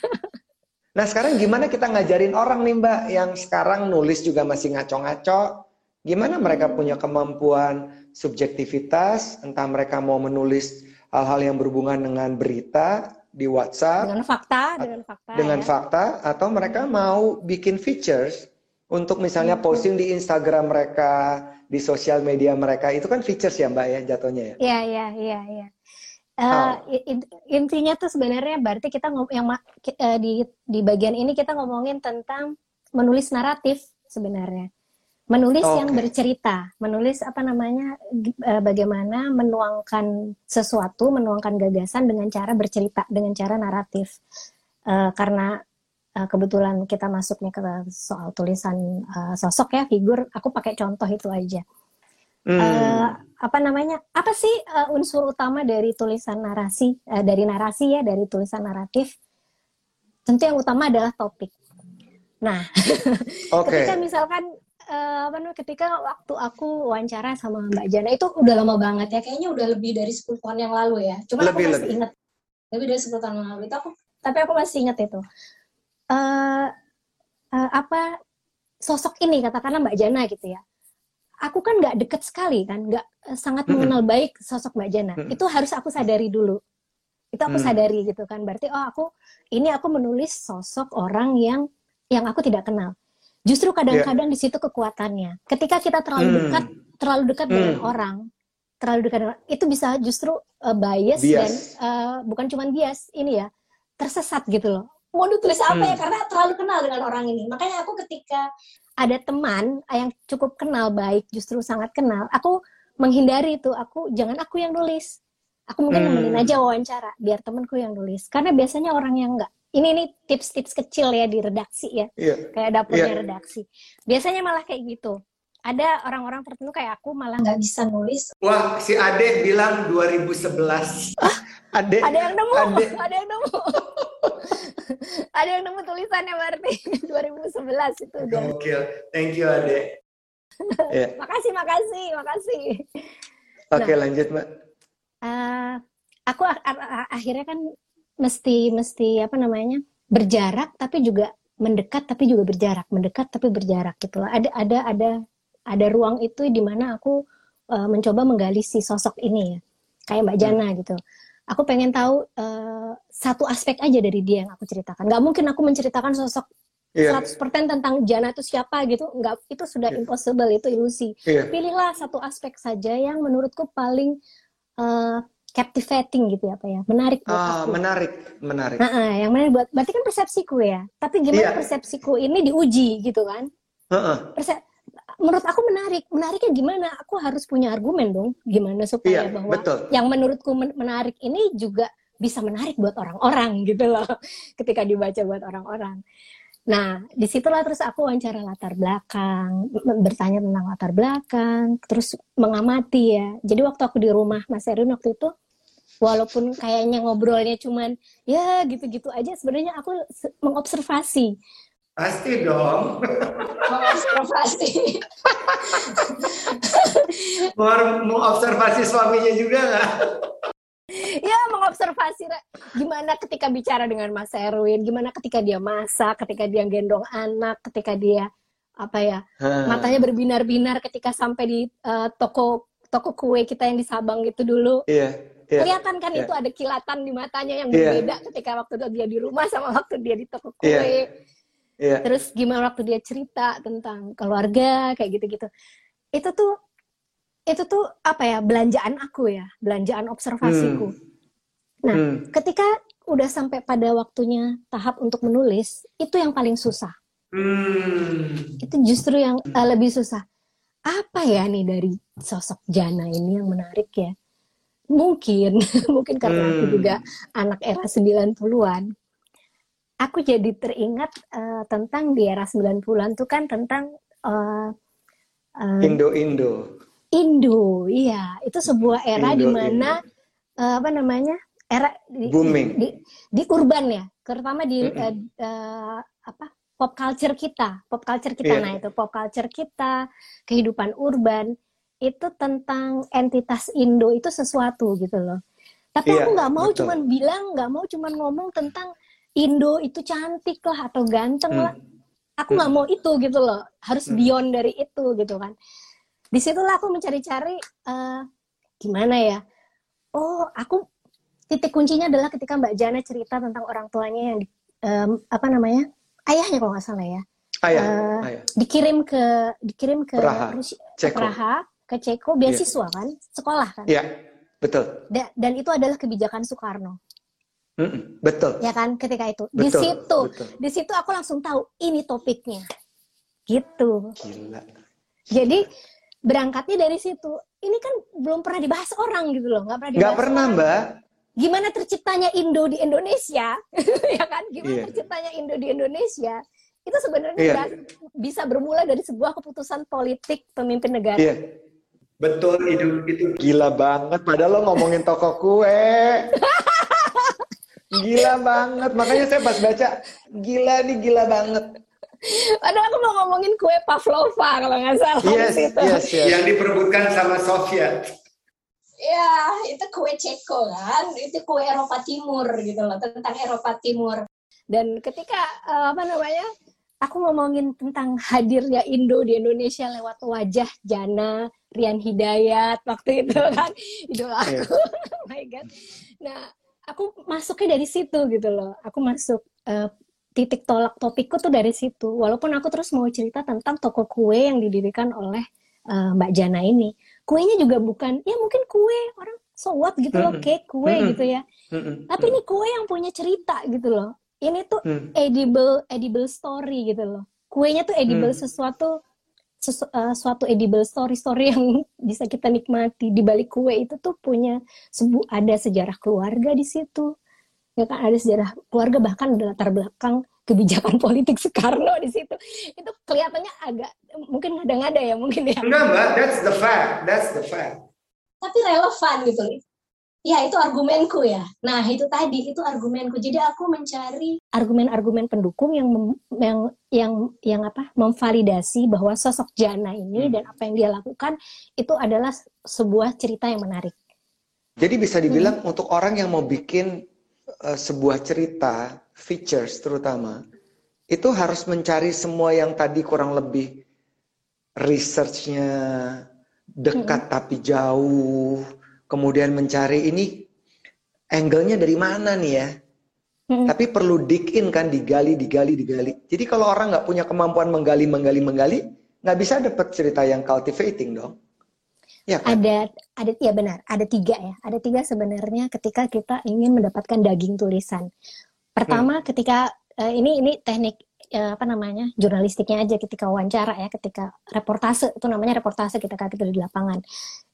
Nah sekarang gimana kita ngajarin orang nih Mbak yang sekarang nulis juga masih ngaco-ngaco? Gimana mereka punya kemampuan subjektivitas, entah mereka mau menulis hal-hal yang berhubungan dengan berita di WhatsApp, dengan fakta dengan fakta dengan ya. fakta, atau mereka mau bikin features untuk misalnya Hmm. posting di Instagram mereka, di sosial media mereka, itu kan features ya Mbak ya jatuhnya ya? Iya, iya, iya, iya. In- intinya tuh sebenarnya berarti kita ngom yang eh, di di bagian ini kita ngomongin tentang menulis naratif sebenarnya. Menulis yang Oke. bercerita, menulis apa namanya eh, bagaimana menuangkan sesuatu, menuangkan gagasan dengan cara bercerita, dengan cara naratif. Eh, karena kebetulan kita masuknya ke soal tulisan eh, sosok ya, figur, aku pakai contoh itu aja. Hmm. Eh, apa namanya? Apa sih eh, unsur utama dari tulisan narasi, eh, dari narasi ya, dari tulisan naratif? Tentu yang utama adalah topik. Nah, Oke. ketika misalkan apa namanya? Ketika waktu aku wawancara sama Mbak Jana itu udah lama banget ya, kayaknya udah lebih dari 10 tahun yang lalu ya. Cuma Lebih, aku masih lebih. ingat lebih dari 10 tahun yang lalu itu aku, tapi aku masih ingat itu. Eh, eh, apa sosok ini katakanlah Mbak Jana gitu ya. Aku kan nggak deket sekali kan, nggak eh, sangat mengenal baik sosok Mbak Jana. Itu harus aku sadari dulu. Itu aku Mm. sadari gitu kan. Berarti oh aku ini aku menulis sosok orang yang yang aku tidak kenal. Justru kadang-kadang di situ kekuatannya. Ketika kita terlalu Hmm. dekat, terlalu dekat dengan Hmm. orang, terlalu dekat dengan itu bisa justru uh, bias, Bias. dan uh, bukan cuma bias, ini ya tersesat gitu loh. Mau ditulis apa ya? Karena terlalu kenal dengan orang ini. Makanya aku ketika ada teman yang cukup kenal baik, justru sangat kenal, aku menghindari itu. Aku jangan aku yang nulis. Aku mungkin Hmm. nemenin aja wawancara, biar temanku yang nulis. Karena biasanya orang yang enggak. Ini nih tips-tips kecil ya di redaksi ya Iya. kayak dapurnya Iya. redaksi. Biasanya malah kayak gitu. Ada orang-orang tertentu kayak aku malah nggak bisa nulis. Wah, si Ade bilang 2011. Ade, Ada yang nemu, Ade. ada yang nemu. ada yang nemu tulisannya berarti 2011 itu udah. Gokil. Thank you Ade. Ya. Makasih, makasih, makasih. Oke, Nah. lanjut Mbak. Eh, aku akhirnya kan mesti mesti apa namanya berjarak tapi juga mendekat tapi juga berjarak mendekat tapi berjarak gitu loh ada ada ada ada ruang itu di mana aku eh, mencoba menggali si sosok ini ya kayak Mbak Jana gitu aku pengen tahu eh, satu aspek aja dari dia yang aku ceritakan nggak mungkin aku menceritakan sosok Iya, 100% tentang Jana itu siapa gitu nggak itu sudah Iya. impossible itu ilusi iya. pilihlah satu aspek saja yang menurutku paling eh, captivating gitu ya apa ya menarik buat Ah, aku menarik, menarik. Nah, ah, yang menarik buat berarti kan persepsiku ya tapi gimana Iya. persepsiku ini diuji gitu kan Heeh. Perse- menurut aku menarik. Menariknya gimana? Aku harus punya argumen dong gimana supaya Iya, bahwa betul. yang menurutku men- menarik ini juga bisa menarik buat orang-orang gitu loh ketika dibaca buat orang-orang. Nah di situlah terus aku wawancara latar belakang bertanya tentang latar belakang terus mengamati ya. Jadi waktu aku di rumah Mas Erwin waktu itu walaupun kayaknya ngobrolnya cuman ya gitu-gitu aja sebenarnya aku se- mengobservasi Pasti dong. mengobservasi Mau mengobservasi suaminya juga nggak? ya mengobservasi gimana ketika bicara dengan Mas Erwin, gimana ketika dia masak, ketika dia gendong anak, ketika dia apa ya matanya berbinar-binar ketika sampai di eh, toko toko kue kita yang di Sabang itu dulu Iya, iya. kelihatan kan iya. itu ada kilatan di matanya yang Iya. berbeda ketika waktu itu dia di rumah sama waktu dia di toko kue. Iya. Iya. Terus gimana waktu dia cerita tentang keluarga kayak gitu-gitu. Itu tuh itu tuh apa ya belanjaan aku ya, belanjaan observasiku. Nah, Hmm. ketika udah sampai pada waktunya tahap untuk menulis, itu yang paling susah. Hmm. Itu justru yang eh, lebih susah. Apa ya nih dari sosok Jana ini yang menarik ya? Mungkin, mungkin karena aku Hmm. juga anak era 90-an. Aku jadi teringat eh, tentang di era 90-an tuh kan tentang eh, eh, Indo-Indo. Indo, iya, itu sebuah era di Indo, mana eh, apa namanya? Era di, Booming. di, di urban ya, terutama di Mm-mm. eh, eh, apa? pop culture kita, pop culture kita. Iya. Nah, itu pop culture kita, kehidupan urban itu tentang entitas Indo itu sesuatu gitu loh. Tapi Iya, aku nggak mau betul. cuman bilang, nggak mau cuman ngomong tentang Indo itu cantik lah atau ganteng Hmm. lah. Aku nggak mau itu gitu loh. Harus Hmm. beyond dari itu gitu kan. Di situlah aku mencari-cari eh, gimana ya. Oh, aku titik kuncinya adalah ketika Mbak Jana cerita tentang orang tuanya yang em, apa namanya ayahnya kalau nggak salah ya. Ayah, Eh, ayah. dikirim ke dikirim ke Praha, Rusia, ke Ceko. Praha, ke Ceko beasiswa kan, sekolah kan. Iya, betul. Da- dan itu adalah kebijakan Soekarno, Mm-mm, betul. ya kan ketika itu. Di Betul, situ, betul. di situ aku langsung tahu ini topiknya. Gitu. Gila. Jadi berangkatnya dari situ. Ini kan belum pernah dibahas orang gitu loh, nggak pernah dibahas. Nggak pernah, orang. Mbak. Gimana terciptanya Indo di Indonesia, ya kan? Gimana Iya. terciptanya Indo di Indonesia? Itu sebenarnya Iya. nggak- bisa bermula dari sebuah keputusan politik pemimpin negara. Iya. Betul, itu, itu gila banget. Padahal lo ngomongin toko kue. Gila banget. Makanya saya pas baca, gila nih gila banget. Padahal aku mau ngomongin kue pavlova kalau nggak salah Yes, situ. yes, yes. Yang diperebutkan sama Soviet. Ya, itu kue Ceko kan, itu kue Eropa Timur gitu loh, tentang Eropa Timur. Dan ketika eh, apa namanya, aku ngomongin tentang hadirnya Indo di Indonesia lewat wajah Jana, Rian Hidayat waktu itu kan, idola aku. oh my god. Nah, aku masuknya dari situ gitu loh. Aku masuk eh, titik tolak topikku tuh dari situ. Walaupun aku terus mau cerita tentang toko kue yang didirikan oleh eh, Mbak Jana ini. Kuenya juga bukan, ya mungkin kue orang so what gitu loh, cake kue gitu ya. Tapi ini kue yang punya cerita gitu loh. Ini tuh Mm. edible edible story gitu loh. Kuenya tuh edible Hmm. sesuatu sesu, eh, suatu edible story story yang bisa kita nikmati di balik kue itu tuh punya sebu ada sejarah keluarga di situ. Ya kan ada sejarah keluarga bahkan ada latar belakang kebijakan politik Soekarno di situ. Itu kelihatannya agak mungkin ngada-ngada ya mungkin ya. Enggak, Mbak. That's the fact. That's the fact. tapi relevan gitu. Ya itu argumenku ya. Nah itu tadi itu argumenku. Jadi aku mencari argumen-argumen pendukung yang mem- yang yang yang apa memvalidasi bahwa sosok Jana ini Hmm. dan apa yang dia lakukan itu adalah sebuah cerita yang menarik. Jadi bisa dibilang untuk orang yang mau bikin uh, sebuah cerita, features terutama, itu harus mencari semua yang tadi kurang lebih researchnya dekat tapi jauh, kemudian mencari ini angle-nya dari mana nih ya? Mm. Tapi perlu dig in kan, digali, digali, digali. Jadi kalau orang nggak punya kemampuan menggali, menggali, menggali, nggak bisa dapat cerita yang cultivating dong. Ya kan? Ada ada ya benar ada tiga ya ada tiga sebenarnya ketika kita ingin mendapatkan daging tulisan. Pertama ketika eh, ini ini teknik eh, apa namanya jurnalistiknya aja ketika wawancara ya ketika reportase itu namanya reportase kita kita di lapangan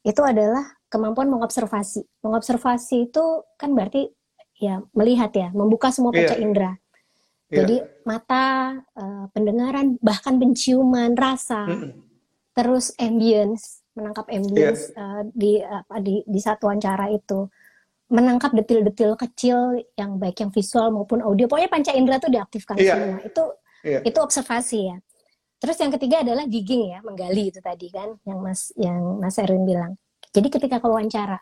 itu adalah kemampuan mengobservasi mengobservasi itu kan berarti ya melihat ya membuka semua panca Iya. indera Iya. jadi mata eh, pendengaran bahkan penciuman rasa Mm-mm. terus ambience menangkap ambience eh, di apa di di saat wawancara itu menangkap detil-detil kecil yang baik yang visual maupun audio pokoknya panca indera tuh diaktifkan Iya. semua itu Iya. itu observasi ya terus yang ketiga adalah digging ya menggali itu tadi kan yang mas yang mas Erwin bilang jadi ketika ke wawancara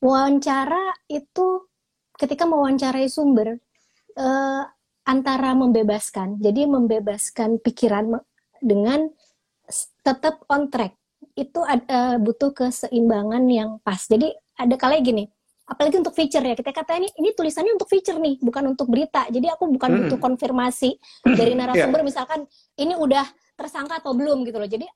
wawancara itu ketika mewawancarai sumber eh, antara membebaskan. Jadi membebaskan pikiran dengan tetap on track. Itu ad- eh, butuh keseimbangan yang pas. Jadi ada kalanya gini apalagi untuk feature ya. Kita kata ini ini tulisannya untuk feature nih bukan untuk berita. Jadi aku bukan Mm-mm. butuh konfirmasi dari narasumber. Misalkan ini udah tersangka atau belum gitu loh. Jadi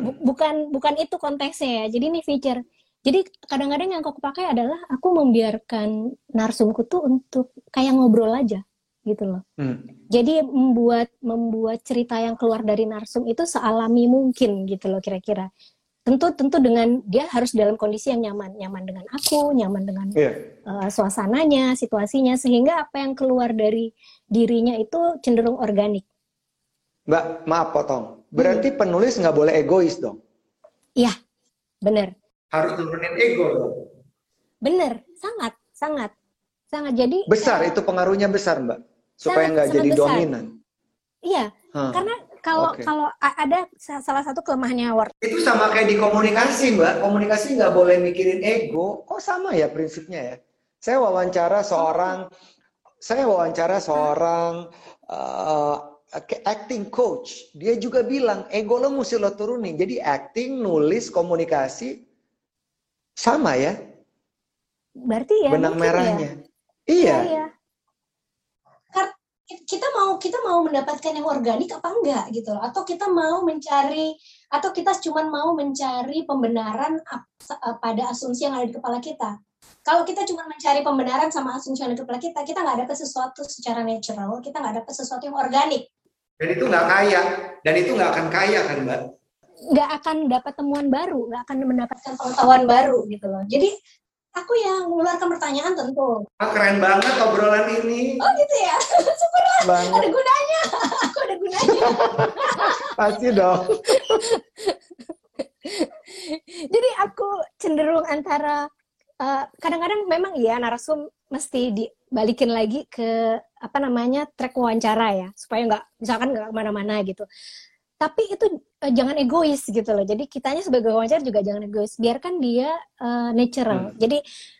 bu- bukan bukan itu konteksnya ya. Jadi ini feature. Jadi kadang-kadang yang aku pakai adalah aku membiarkan narsumku tuh untuk kayak ngobrol aja gitu loh. Mm. jadi membuat membuat cerita yang keluar dari narsum itu sealami mungkin gitu loh kira-kira. Tentu tentu dengan dia harus dalam kondisi yang nyaman. Nyaman dengan aku nyaman dengan Iya. eh, suasananya situasinya. Sehingga apa yang keluar dari dirinya itu cenderung organik Mbak, maaf potong. Berarti penulis nggak boleh egois dong. iya bener Harus turunin ego dong. bener sangat sangat sangat jadi Besar eh, itu pengaruhnya besar Mbak. Supaya nggak jadi besar. dominan. iya Hah. karena kalau Oke. kalau ada sa- salah satu kelemahannya Word Itu sama kayak di komunikasi Mbak. Komunikasi nggak boleh mikirin ego. Kok sama ya prinsipnya ya? Saya wawancara seorang, saya wawancara seorang uh, acting coach. Dia juga bilang ego lo mesti lo turunin. Jadi acting, nulis, komunikasi sama ya berarti ya benang ya. merahnya. Iya, Iya. iya. Kar- kita mau kita mau mendapatkan yang organik apa enggak gitu loh atau kita mau mencari atau kita cuma mau mencari pembenaran pada asumsi yang ada di kepala kita kalau kita cuma mencari pembenaran sama asumsi yang ada di kepala kita kita nggak dapat sesuatu secara natural kita nggak dapat sesuatu yang organik dan itu nggak kaya dan itu nggak akan kaya kan mbak nggak akan dapat temuan baru nggak akan mendapatkan pengetahuan baru gitu loh jadi aku yang mengeluarkan pertanyaan tentu. Ah, keren banget obrolan ini. Oh gitu ya, super lah. Banget. Ada gunanya, aku ada gunanya. Pasti dong. Jadi aku cenderung antara kadang eh, kadang-kadang memang iya narasum mesti dibalikin lagi ke apa namanya track wawancara ya supaya nggak misalkan nggak ke mana-mana gitu tapi itu uh, jangan egois gitu loh. Jadi kitanya sebagai wawancara juga jangan egois. Biarkan dia uh, natural. Hmm. Jadi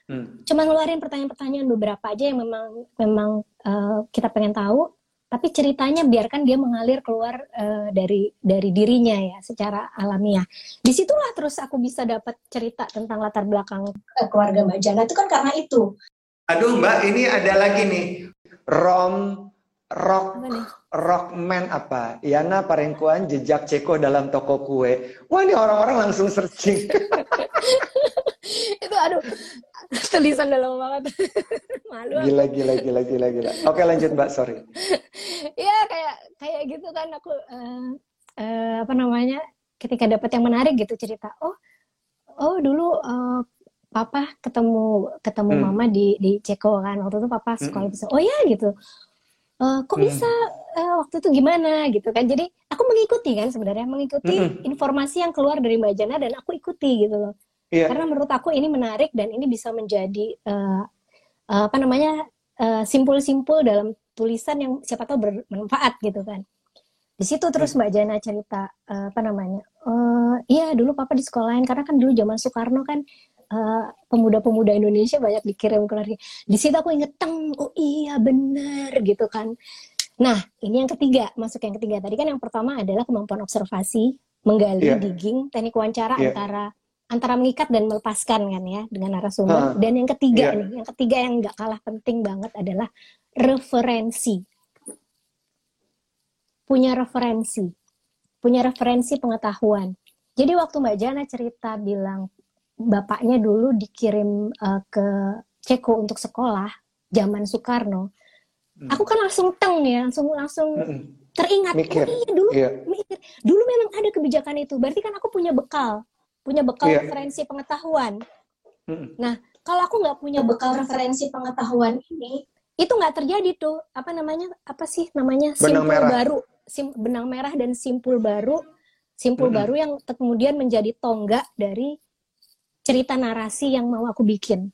hmm. cuma ngeluarin pertanyaan-pertanyaan beberapa aja yang memang memang uh, kita pengen tahu. Tapi ceritanya biarkan dia mengalir keluar uh, dari dari dirinya ya secara alamiah. Di situlah terus aku bisa dapat cerita tentang latar belakang keluarga Mbak Jana itu kan karena itu. Aduh Mbak, ini ada lagi nih rom rock rockman apa? Yana Parengkuan jejak Ceko dalam toko kue. Wah ini orang-orang langsung searching. itu aduh tulisan dalam banget. Malu. Gila gila gila gila gila. Oke lanjut Mbak, sorry. ya kayak kayak gitu kan aku uh, uh, apa namanya? Ketika dapat yang menarik gitu cerita. Oh, oh dulu uh, papa ketemu ketemu hmm. mama di di Ceko kan. Waktu itu papa sekolah hmm. bisa. Oh ya gitu uh, kok hmm. bisa uh, waktu itu gimana gitu kan jadi aku mengikuti kan sebenarnya mengikuti hmm. informasi yang keluar dari Mbak Jana dan aku ikuti gitu loh yeah. karena menurut aku ini menarik dan ini bisa menjadi uh, uh, apa namanya simpul-simpul uh, dalam tulisan yang siapa tahu bermanfaat gitu kan di situ terus Mbak Jana cerita uh, apa namanya uh, iya dulu papa di sekolahin karena kan dulu zaman Soekarno kan pemuda pemuda-pemuda Indonesia banyak dikirim ke luar Di situ aku inget teng, oh iya bener gitu kan. Nah, ini yang ketiga, masuk yang ketiga. Tadi kan yang pertama adalah kemampuan observasi, menggali, yeah. digging, teknik wawancara yeah. antara antara mengikat dan melepaskan kan ya dengan narasumber. Uh, dan yang ketiga yeah. nih, yang ketiga yang nggak kalah penting banget adalah referensi. Punya referensi, punya referensi pengetahuan. Jadi waktu Mbak Jana cerita bilang bapaknya dulu dikirim uh, ke Ceko untuk sekolah zaman Soekarno, hmm. aku kan langsung teng ya, langsung langsung hmm. teringat, mikir. oh iya dulu yeah. mikir, dulu memang ada kebijakan itu, berarti kan aku punya bekal, punya bekal yeah. referensi pengetahuan. Hmm. Nah, kalau aku nggak punya bekal referensi pengetahuan ini, itu nggak terjadi tuh, apa namanya, apa sih namanya, simpul merah. baru, sim, benang merah dan simpul baru, simpul hmm. baru yang kemudian menjadi tonggak dari cerita narasi yang mau aku bikin.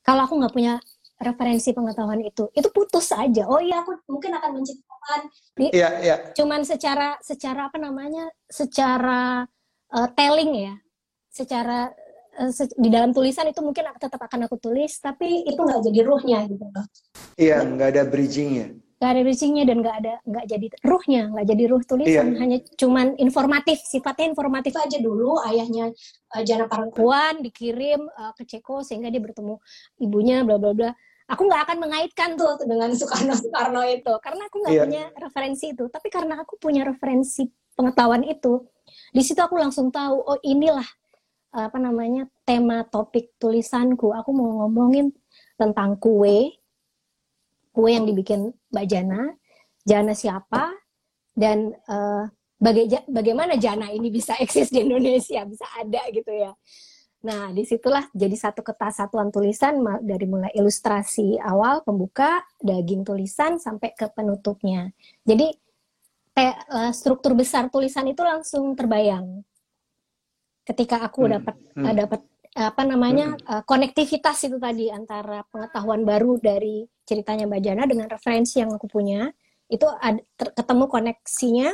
Kalau aku nggak punya referensi pengetahuan itu, itu putus aja. Oh iya, aku mungkin akan menciptakan. Iya, iya. Cuman secara secara apa namanya? Secara uh, telling ya. Secara uh, se di dalam tulisan itu mungkin tetap akan aku tulis, tapi itu nggak jadi ruhnya gitu loh. Iya, nggak ada bridgingnya nggak ada bridgingnya dan nggak ada nggak jadi ruhnya nggak jadi ruh tulisan. Iya. hanya cuman informatif sifatnya informatif aja dulu. Ayahnya uh, Jana Parangkuan dikirim uh, ke Ceko sehingga dia bertemu ibunya bla bla bla. Aku nggak akan mengaitkan tuh dengan Soekarno Soekarno itu. Karena aku nggak iya. punya referensi itu. Tapi karena aku punya referensi pengetahuan itu di situ aku langsung tahu oh inilah apa namanya tema topik tulisanku. Aku mau ngomongin tentang kue kue yang dibikin Mbak Jana, Jana siapa, dan uh, baga bagaimana Jana ini bisa eksis di Indonesia, bisa ada gitu ya. Nah, di situlah jadi satu kesatuan tulisan dari mulai ilustrasi awal, pembuka, daging tulisan, sampai ke penutupnya. Jadi, uh, struktur besar tulisan itu langsung terbayang. Ketika aku hmm. dapat hmm. uh, dapat apa namanya hmm. uh, konektivitas itu tadi antara pengetahuan baru dari ceritanya Mbak Jana dengan referensi yang aku punya. Itu ada, ketemu koneksinya.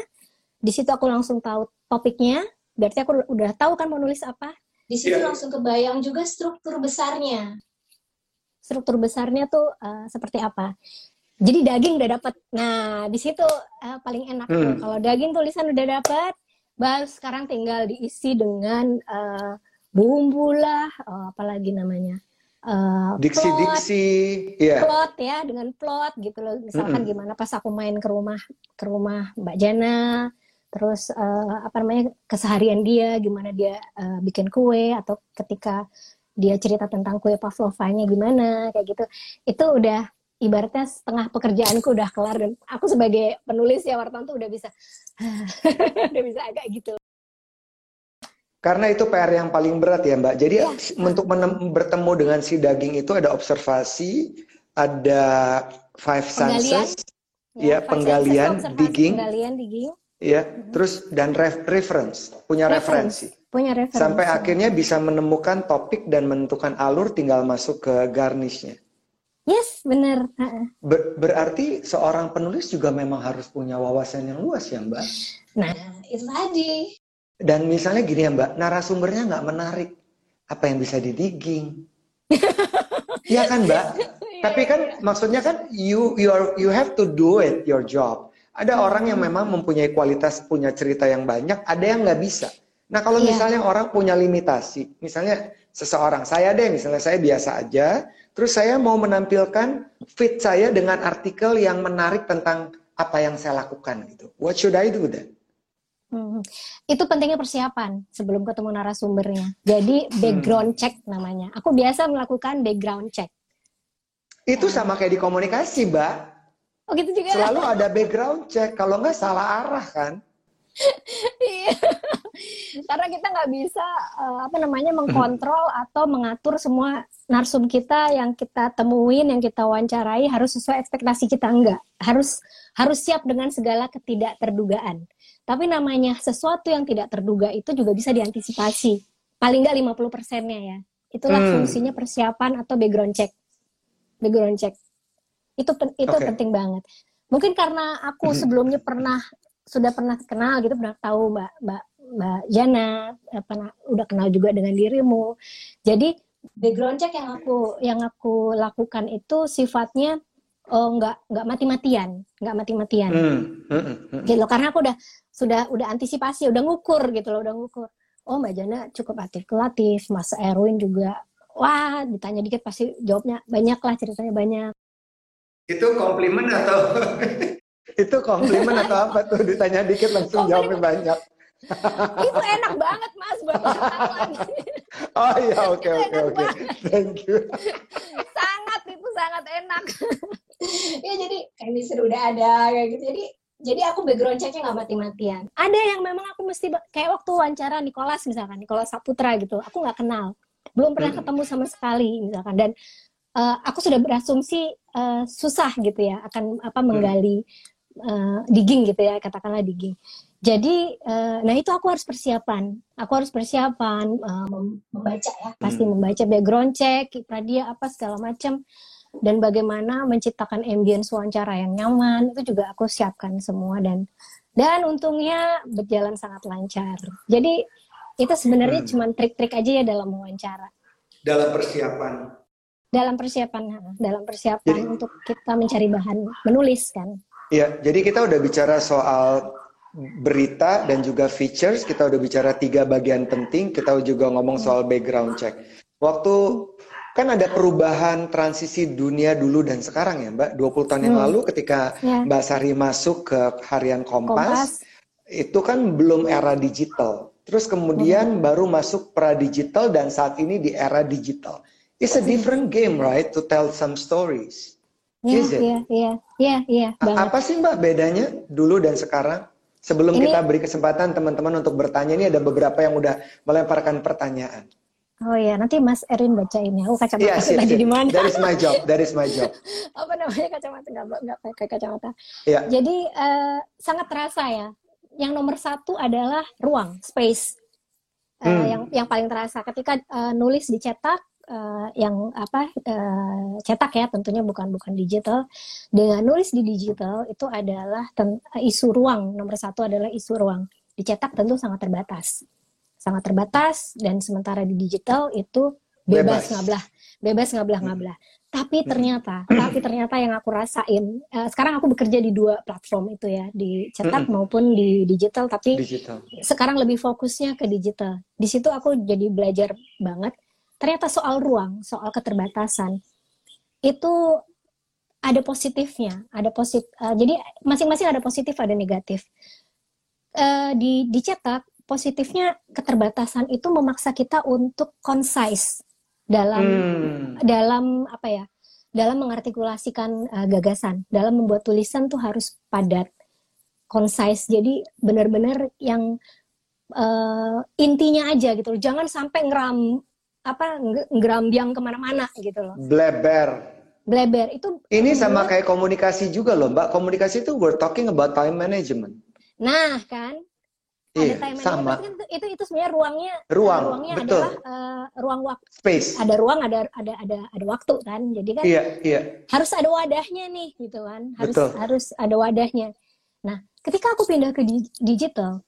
Di situ aku langsung tahu topiknya. Berarti aku udah tahu kan mau nulis apa? Di situ yeah. langsung kebayang juga struktur besarnya. Struktur besarnya tuh uh, seperti apa? Jadi daging udah dapat nah di situ uh, paling enak hmm. kalau daging tulisan udah dapat baru sekarang tinggal diisi dengan uh, bumbu lah, oh, apalagi namanya, uh, diksi-diksi, ya. plot ya dengan plot gitu loh. Misalkan Mm-mm. gimana pas aku main ke rumah ke rumah Mbak Jana, terus uh, apa namanya keseharian dia, gimana dia uh, bikin kue atau ketika dia cerita tentang kue pavlovanya gimana kayak gitu. Itu udah ibaratnya setengah pekerjaanku udah kelar dan aku sebagai penulis ya wartawan tuh udah bisa udah bisa agak gitu. Karena itu PR yang paling berat ya Mbak. Jadi Iya. untuk bertemu dengan si daging itu ada observasi, ada five Penggalian. senses, ya, five penggalian, senses, digging, penggalian, digging, ya, terus dan ref- reference, punya referensi. punya referensi. Sampai akhirnya bisa menemukan topik dan menentukan alur tinggal masuk ke garnishnya. Yes. Ha-ha. Ber- berarti seorang penulis juga memang harus punya wawasan yang luas ya Mbak. Nah, itu tadi Dan misalnya gini ya Mbak, narasumbernya nggak menarik, apa yang bisa didigging? Iya kan Mbak? Tapi kan maksudnya kan you you are, you have to do it your job. Ada orang yang memang mempunyai kualitas punya cerita yang banyak, ada yang nggak bisa. Nah kalau Iya. misalnya orang punya limitasi, misalnya seseorang saya deh, misalnya saya biasa aja, terus saya mau menampilkan fit saya dengan artikel yang menarik tentang apa yang saya lakukan gitu. What should I do then? Hmm. Itu pentingnya persiapan sebelum ketemu narasumbernya. Jadi background check namanya. Aku biasa melakukan background check. Itu sama kayak di komunikasi, Mbak. Oh gitu juga. Selalu ada background check. Kalau nggak salah arah kan. Iya. Karena kita nggak bisa eh, apa namanya mengkontrol atau mengatur semua narsum kita yang kita temuin, yang kita wawancarai harus sesuai ekspektasi kita enggak. Harus harus siap dengan segala ketidakterdugaan. Tapi namanya sesuatu yang tidak terduga itu juga bisa diantisipasi. Paling nggak 50 persennya ya. Itulah Hmm. fungsinya persiapan atau background check. Background check. Itu itu Oke. penting banget. Mungkin karena aku sebelumnya pernah sudah pernah kenal gitu, pernah tahu Mbak Mbak Mbak Jana, pernah udah kenal juga dengan dirimu. Jadi background check yang aku yang aku lakukan itu sifatnya oh nggak nggak mati-matian, nggak mati-matian hmm. gitu loh. karena aku udah sudah udah antisipasi udah ngukur gitu loh udah ngukur oh mbak Jana cukup artikulatif mas Erwin juga wah ditanya dikit pasti jawabnya banyak lah ceritanya banyak Itu komplimen atau itu komplimen atau apa tuh ditanya dikit langsung jawabnya banyak. Itu enak banget mas buat wartawan Oh iya oke oke enak oke. Thank you. sangat itu sangat enak. Ya jadi chemistry udah ada kayak gitu. Jadi jadi aku background checknya nggak mati-matian. Ada yang memang aku mesti kayak waktu wawancara Nicholas misalkan Nicholas Saputra gitu. Aku nggak kenal. Belum pernah Hmm. ketemu sama sekali misalkan. Dan eh, aku sudah berasumsi eh, susah gitu ya akan apa menggali eh, digging gitu ya katakanlah digging jadi eh, nah itu aku harus persiapan. Aku harus persiapan mem- membaca ya. Pasti Hmm. membaca background check dia apa segala macam dan bagaimana menciptakan ambience wawancara yang nyaman itu juga aku siapkan semua. Dan dan untungnya berjalan sangat lancar. Jadi itu sebenarnya Hmm. cuma trik-trik aja ya dalam wawancara. Dalam persiapan. dalam persiapan dalam persiapan Jadi- untuk kita mencari bahan menulis kan. Iya, jadi kita udah bicara soal berita dan juga features, kita udah bicara tiga bagian penting, kita juga ngomong soal background check. Waktu kan ada perubahan transisi dunia dulu dan sekarang ya Mbak, 20 tahun yang Hmm. lalu ketika ya Mbak Sari masuk ke harian kompas Kompas, itu kan belum era digital. Terus kemudian baru masuk pra digital dan saat ini di era digital. It's a different game, right? To tell some stories. ya Is it? ya ya ya ya A- banget Apa sih Mbak bedanya dulu dan sekarang? Sebelum Ini- kita beri kesempatan teman-teman untuk bertanya, ini ada beberapa yang udah melemparkan pertanyaan. oh ya nanti Mas Erin bacain ya aku kacamata Iya, sip, sip. di mana That is my job. That is my job. apa namanya kacamata nggak nggak pakai kacamata Iya. jadi eh, sangat terasa ya yang nomor satu adalah ruang space Eh, Hmm. yang yang paling terasa ketika eh, nulis dicetak eh, yang apa eh, cetak ya tentunya bukan bukan digital dengan nulis di digital itu adalah ten- isu ruang nomor satu adalah isu ruang dicetak tentu sangat terbatas sangat terbatas dan sementara di digital itu bebas, Bebas. ngablah bebas ngablah ngablah tapi Hmm. ternyata tapi ternyata yang aku rasain eh, sekarang aku bekerja di dua platform itu ya di cetak Mm-mm. maupun di digital tapi Digital. sekarang lebih fokusnya ke digital. Di situ aku jadi belajar banget ternyata soal ruang, soal keterbatasan itu ada positifnya, ada posit. Uh, jadi masing-masing ada positif, ada negatif. Uh, di dicetak positifnya keterbatasan itu memaksa kita untuk concise dalam hmm. dalam apa ya dalam mengartikulasikan uh, gagasan dalam membuat tulisan tuh harus padat concise jadi benar-benar yang uh, intinya aja gitu jangan sampai ngeram apa ngerambiang ke mana-mana gitu loh. Bleber. Bleber itu ini sama kayak komunikasi juga loh mbak. Komunikasi itu we're talking about time management. Nah kan? Iya, ada time sama. Kan itu itu sebenarnya ruangnya ruang ruangnya betul. adalah uh, ruang waktu space. ada ruang ada ada ada ada waktu kan? Jadi kan iya iya. harus ada wadahnya nih gitu kan? Harus betul. harus ada wadahnya. Nah ketika aku pindah ke di digital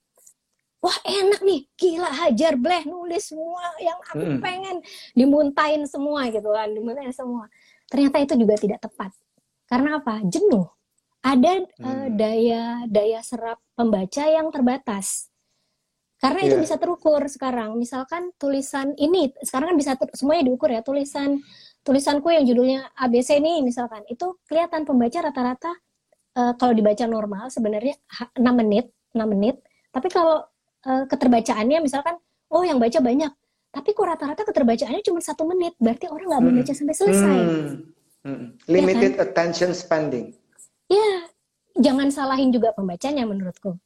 wah enak nih gila hajar bleh nulis semua yang aku mm. pengen dimuntain semua gitu kan dimuntain semua ternyata itu juga tidak tepat karena apa jenuh ada hmm. uh, daya daya serap pembaca yang terbatas karena yeah. itu iya. bisa terukur sekarang. Misalkan tulisan ini sekarang kan bisa semuanya diukur ya. Tulisan tulisanku yang judulnya ABC ini misalkan itu kelihatan pembaca rata-rata uh, kalau dibaca normal sebenarnya 6 menit, 6 menit. Tapi kalau uh, keterbacaannya misalkan oh yang baca banyak, tapi kok rata-rata keterbacaannya cuma satu menit, berarti orang nggak membaca hmm. sampai selesai. Hmm. Hmm. Limited ya kan? attention spending. Ya, jangan salahin juga pembacanya menurutku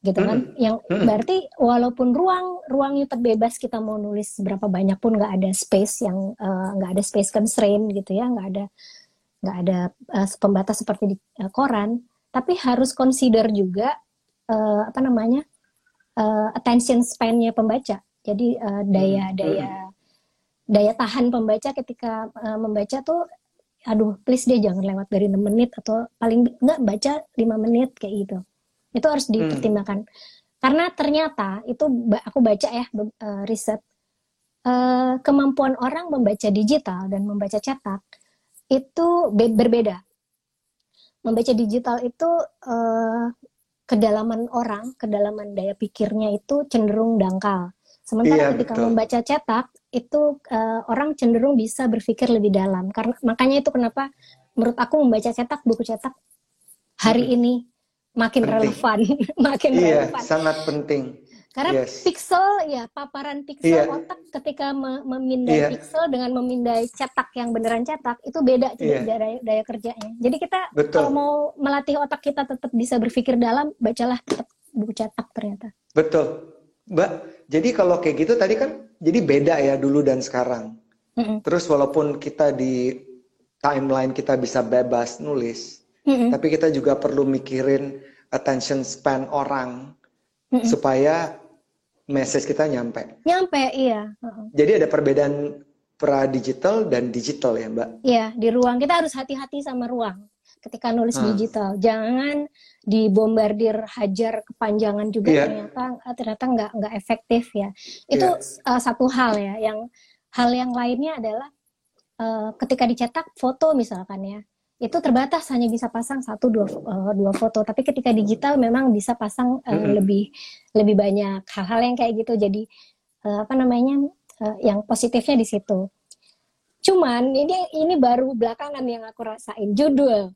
gitu kan hmm. yang hmm. berarti walaupun ruang ruangnya terbebas kita mau nulis berapa banyak pun nggak ada space yang eh, nggak uh, ada space constraint gitu ya nggak ada nggak ada uh, pembatas seperti di uh, koran tapi harus consider juga uh, apa namanya uh, attention span-nya pembaca jadi uh, daya hmm. daya daya tahan pembaca ketika uh, membaca tuh aduh please deh jangan lewat dari 6 menit atau paling nggak baca 5 menit kayak gitu itu harus hmm. dipertimbangkan. Hmm. Karena ternyata itu aku baca ya uh, riset uh, kemampuan orang membaca digital dan membaca cetak itu berbeda. Membaca digital itu uh, kedalaman orang, kedalaman daya pikirnya itu cenderung dangkal. Sementara iya, ketika betul. membaca cetak itu uh, orang cenderung bisa berpikir lebih dalam. Karena makanya itu kenapa menurut aku membaca cetak buku cetak hari hmm. ini makin penting. relevan, makin iya, relevan. sangat penting. Karena yes. pixel ya paparan pixel yeah. otak ketika memindai yeah. pixel dengan memindai cetak yang beneran cetak itu beda yeah. daya, daya kerjanya. Jadi kita Betul. kalau mau melatih otak kita tetap bisa berpikir dalam, bacalah tetap buku cetak ternyata. Betul, Mbak. Jadi kalau kayak gitu tadi kan jadi beda ya dulu dan sekarang. Mm -mm. Terus walaupun kita di timeline kita bisa bebas nulis, hmm Tapi kita juga perlu mikirin attention span orang mm-hmm. supaya message kita nyampe. Nyampe, iya. Jadi ada perbedaan pra digital dan digital ya, Mbak? Iya, di ruang kita harus hati-hati sama ruang ketika nulis hmm. digital. Jangan dibombardir hajar kepanjangan juga yeah. ternyata ternyata nggak nggak efektif ya. Itu yeah. uh, satu hal ya. Yang hal yang lainnya adalah uh, ketika dicetak foto misalkan ya itu terbatas hanya bisa pasang satu dua uh, dua foto tapi ketika digital memang bisa pasang uh, mm-hmm. lebih lebih banyak hal-hal yang kayak gitu jadi uh, apa namanya uh, yang positifnya di situ cuman ini ini baru belakangan yang aku rasain judul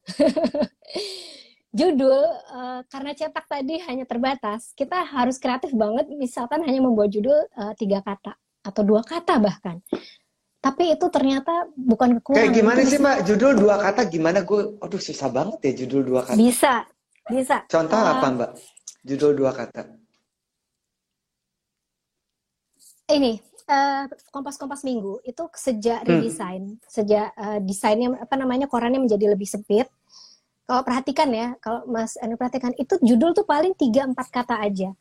judul uh, karena cetak tadi hanya terbatas kita harus kreatif banget misalkan hanya membuat judul uh, tiga kata atau dua kata bahkan tapi itu ternyata bukan kekurangan. Kayak gimana sih mbak judul dua kata gimana gue, aduh susah banget ya judul dua kata. Bisa, bisa. Contoh uh, apa mbak? Judul dua kata. Ini uh, kompas-kompas minggu itu sejak hmm. redesign, sejak uh, desainnya apa namanya korannya menjadi lebih sempit. Kalau perhatikan ya, kalau Mas Anu perhatikan itu judul tuh paling tiga empat kata aja.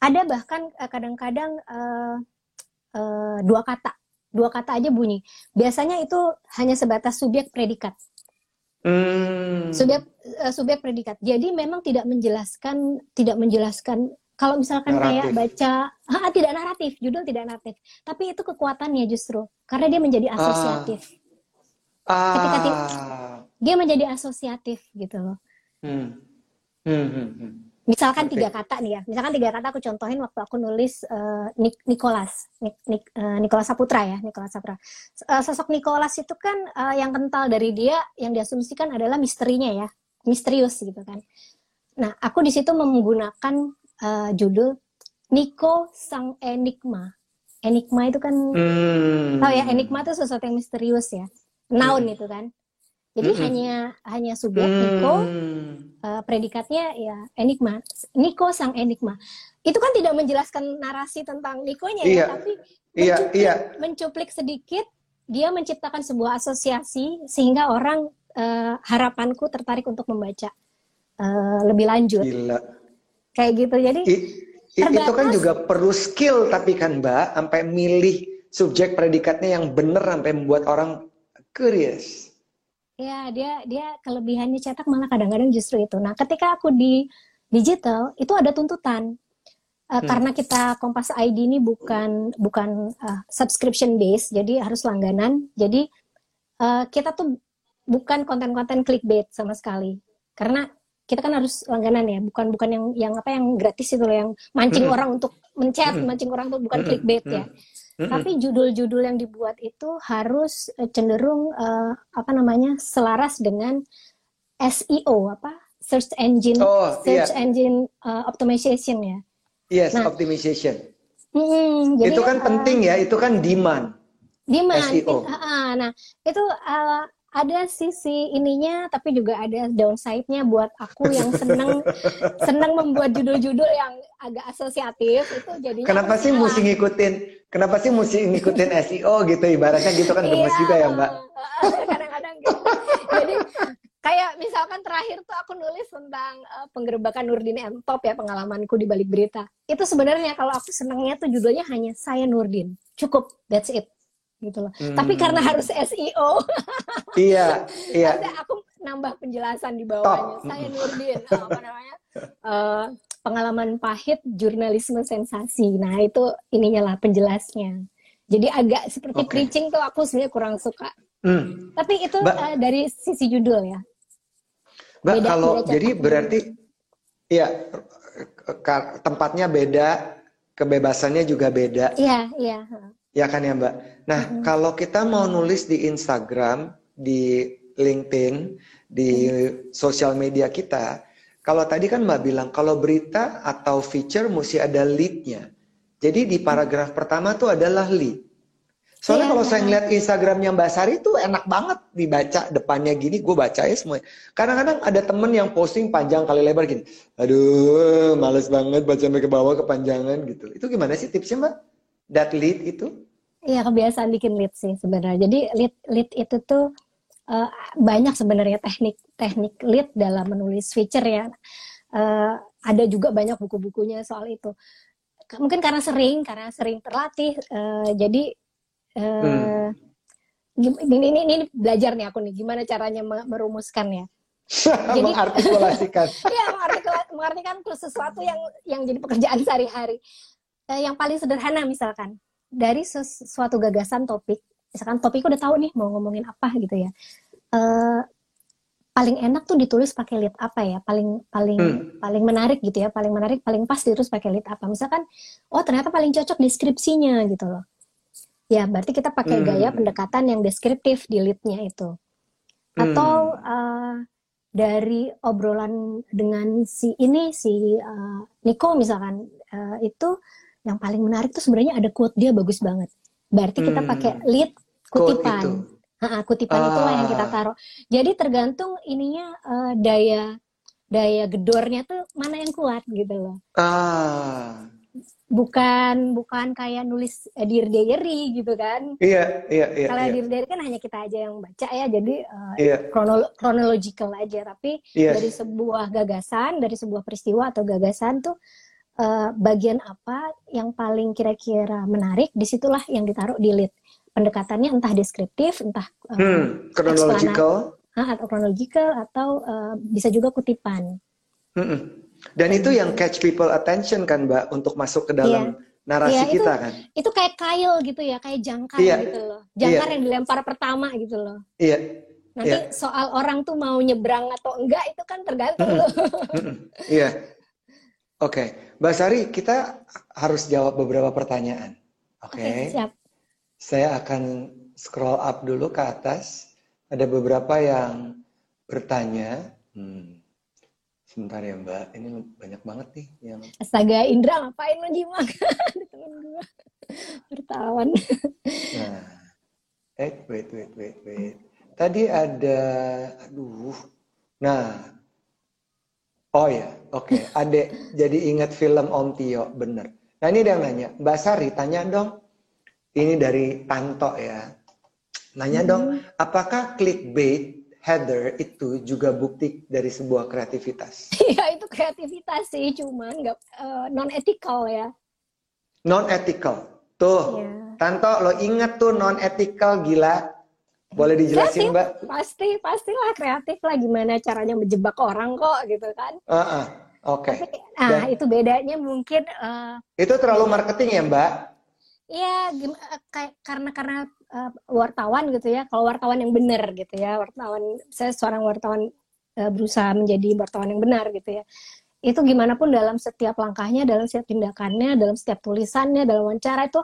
Ada bahkan kadang-kadang uh, uh, dua kata dua kata aja bunyi. Biasanya itu hanya sebatas subjek predikat. Hmm. Subjek uh, subjek predikat. Jadi memang tidak menjelaskan tidak menjelaskan kalau misalkan naratif. kayak baca ah, tidak naratif, judul tidak naratif. Tapi itu kekuatannya justru karena dia menjadi ah. asosiatif. Ah. Ketika dia menjadi asosiatif gitu loh. Hmm. Hmm, hmm, hmm. Misalkan Oke. tiga kata nih ya. Misalkan tiga kata aku contohin waktu aku nulis eh, Nik- Nicholas, Nik, Nik- eh, Nicholas Saputra ya, Nicholas Saputra. Eh, sosok Nicholas itu kan eh, yang kental dari dia, yang diasumsikan adalah misterinya ya, misterius gitu kan. Nah, aku di situ menggunakan eh, judul Nico Sang Enigma. Enigma itu kan Hmm. tahu ya, enigma itu sesuatu yang misterius ya, noun itu kan. Jadi Mm-mm. hanya hanya subjek Hmm. eh, predikatnya ya enigma. Nico sang enigma. Itu kan tidak menjelaskan narasi tentang Nikonya Iya. ya, tapi Iya, mencuplik, iya. mencuplik sedikit dia menciptakan sebuah asosiasi sehingga orang eh, harapanku tertarik untuk membaca eh, lebih lanjut Gila. Kayak gitu. Jadi I- i- itu kan juga perlu skill tapi kan Mbak, sampai milih subjek predikatnya yang bener sampai membuat orang curious. ya dia dia kelebihannya cetak malah kadang-kadang justru itu. Nah, ketika aku di digital itu ada tuntutan. Eh, Hmm. Karena kita Kompas ID ini bukan bukan eh, subscription base, jadi harus langganan. Jadi eh, kita tuh bukan konten-konten clickbait sama sekali. Karena kita kan harus langganan ya, bukan bukan yang yang apa yang gratis itu loh yang mancing Mm-mm. orang untuk mencet, Mm-mm. mancing orang tuh bukan clickbait ya. Mm-mm. Tapi judul-judul yang dibuat itu harus eh, cenderung eh, apa namanya selaras dengan SEO apa search engine Oh, iya. search engine uh, optimization ya. Yes, Nah, optimization. Hmm, jadi, itu kan uh, penting ya, itu kan demand. Demand. SEO. Ah, nah itu uh, ada sisi ininya, tapi juga ada downside-nya buat aku yang seneng seneng membuat judul-judul yang agak asosiatif itu jadinya. Kenapa sih mesti ngikutin? Kenapa sih mesti ngikutin SEO gitu? Ibaratnya gitu kan gemes Iya, juga ya Mbak. Kadang-kadang gitu. Jadi kayak misalkan terakhir tuh aku nulis tentang uh, penggerebekan Nurdin M Top ya pengalamanku di balik berita. Itu sebenarnya kalau aku senangnya tuh judulnya hanya saya Nurdin. Cukup, that's it. Gitu loh. Tapi Hmm. karena harus SEO, Iya, iya. ada aku nambah penjelasan di bawahnya. Top. Saya Nurdin, uh, apa namanya? uh, pengalaman pahit jurnalisme sensasi. Nah, itu ininya lah penjelasnya. Jadi agak seperti Oke. preaching tuh aku sebenarnya kurang suka. Hmm. Tapi itu Mbak- eh, dari sisi judul ya. Mbak, Beda- kalau beda jadi berarti ya tempatnya beda, kebebasannya juga beda, Iya, iya. Ya kan ya Mbak. Nah, Mm-mm. kalau kita mau nulis di Instagram, di LinkedIn, di sosial media kita, kalau tadi kan Mbak bilang kalau berita atau feature mesti ada lead-nya. Jadi di paragraf pertama tuh adalah lead. Soalnya Iya, kalau saya ngeliat Instagramnya Mbak Sari tuh enak banget dibaca depannya gini, gue baca ya semua. Kadang-kadang ada temen yang posting panjang kali lebar gini. Aduh, males banget baca sampai ke bawah kepanjangan gitu. Itu gimana sih tipsnya Mbak? That lead itu? Iya, kebiasaan bikin lead sih sebenarnya. Jadi lead lead itu tuh eh, banyak sebenarnya teknik-teknik lead dalam menulis feature ya. Eh, ada juga banyak buku-bukunya soal itu. Mungkin karena sering, karena sering terlatih, eh, jadi eh, Hmm. ini, ini, ini belajar nih aku nih, gimana caranya me- merumuskan ya. Jadi- Mengartikulasikan. Iya, mengartikan, mengartikan sesuatu yang yang jadi pekerjaan sehari-hari. Eh, yang paling sederhana misalkan dari ses- suatu gagasan topik, misalkan topik udah tahu nih mau ngomongin apa gitu ya. Eh, paling enak tuh ditulis pakai lead apa ya? Paling paling Hmm. paling menarik gitu ya, paling menarik, paling pas ditulis pakai lead apa? Misalkan, oh ternyata paling cocok deskripsinya gitu loh. Ya, berarti kita pakai Hmm. gaya pendekatan yang deskriptif di lead-nya itu atau eh, dari obrolan dengan si ini si eh, Nico misalkan eh, itu yang paling menarik tuh sebenarnya ada quote dia bagus banget. Berarti kita Hmm. pakai lead kutipan. itu. Ha-ha, kutipan itulah yang kita Ah. taruh. Jadi tergantung ininya eh, daya daya gedornya tuh mana yang kuat gitu loh. Ah, Bukan bukan kayak nulis eh, dear diary gitu kan. iya, iya, iya. Kalau iya. dear diary kan hanya kita aja yang baca ya. Jadi eh, Iya, chronolo- chronological aja tapi iya. dari sebuah gagasan dari sebuah peristiwa atau gagasan tuh eh, bagian apa yang paling kira-kira menarik di situlah yang ditaruh di lead pendekatannya entah deskriptif entah eh, Hmm, chronological. ah, atau chronological atau eh, bisa juga kutipan Mm-mm. Dan itu yang catch people attention kan Mbak untuk masuk ke dalam narasi Iya, itu- kita kan. itu kayak kail gitu ya kayak jangkar Iya. gitu loh jangkar Iya. yang dilempar pertama gitu loh Iya. nanti Iya. soal orang tuh mau nyebrang atau enggak itu kan tergantung Mm-mm. loh Mm-mm. Iya. Oke, Mbak Sari, kita harus jawab beberapa pertanyaan. Oke. Oke, siap. Saya akan scroll up dulu ke atas. Ada beberapa yang bertanya. Hmm. Sebentar ya Mbak, ini banyak banget nih yang. Astaga, Indra ngapain lo temen gue. Wartawan. Nah, eh, wait, wait, wait, wait. Tadi ada, aduh. Nah, oh ya, oke. Adek, jadi ingat film Om Tio, bener. Nah ini dia yang nanya, Mbak Sari tanya dong. Ini dari Tanto ya. Nanya dong, apakah clickbait header itu juga bukti dari sebuah kreativitas? Iya, itu kreativitas sih, cuman nggak non ethical ya. Non ethical. Tuh, Iya. Tanto lo ingat tuh non ethical gila. Boleh dijelasin Kreatif, Mbak? Pasti, pastilah kreatif lah gimana caranya menjebak orang kok gitu kan. Ah, ah, Oke. Nah, Dan- itu bedanya mungkin eh, Itu terlalu marketing ya Mbak? Iya, eh, kayak karena karena eh, wartawan gitu ya. Kalau wartawan yang benar gitu ya, wartawan saya seorang wartawan eh, berusaha menjadi wartawan yang benar gitu ya. Itu gimana pun dalam setiap langkahnya, dalam setiap tindakannya, dalam setiap tulisannya, dalam wawancara itu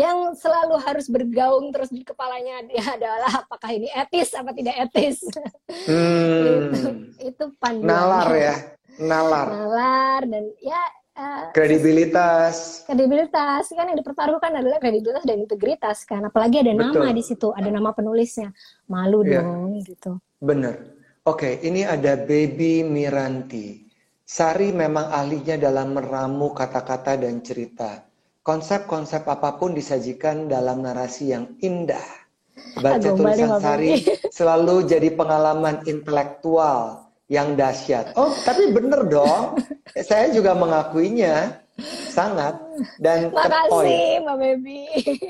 yang selalu harus bergaung terus di kepalanya dia adalah apakah ini etis apa tidak etis. Hmm. itu, itu panduan. Nalar ya, nalar. Nalar dan ya eh, Kredibilitas. kredibilitas kan yang dipertaruhkan adalah kredibilitas dan integritas kan apalagi ada nama Betul. di situ ada nama penulisnya malu Iya. dong gitu Bener. Oke, ini ada Baby Miranti. Sari memang ahlinya dalam meramu kata-kata dan cerita. Konsep-konsep apa pun disajikan dalam narasi yang indah. Baca Aduh, tulisan Sari selalu jadi pengalaman intelektual yang dahsyat. Oh, tapi bener dong. Saya juga mengakuinya sangat. Dan makasih mbak baby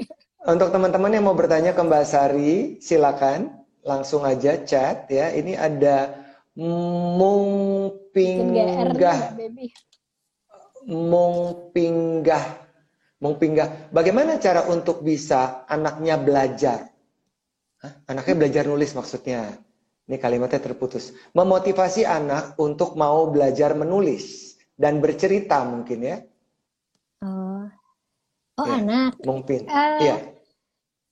Untuk teman-teman yang mau bertanya ke Mbak Sari, silakan langsung aja chat ya. Ini ada nih, Mungpinggah, Mungpinggah, Mungpinggah. Bagaimana cara untuk bisa anaknya belajar? Hah? Anaknya belajar nulis maksudnya. Ini kalimatnya terputus. Memotivasi anak untuk mau belajar menulis dan bercerita mungkin ya. oh oh Iya. anak Mungkin. Eh, Iya.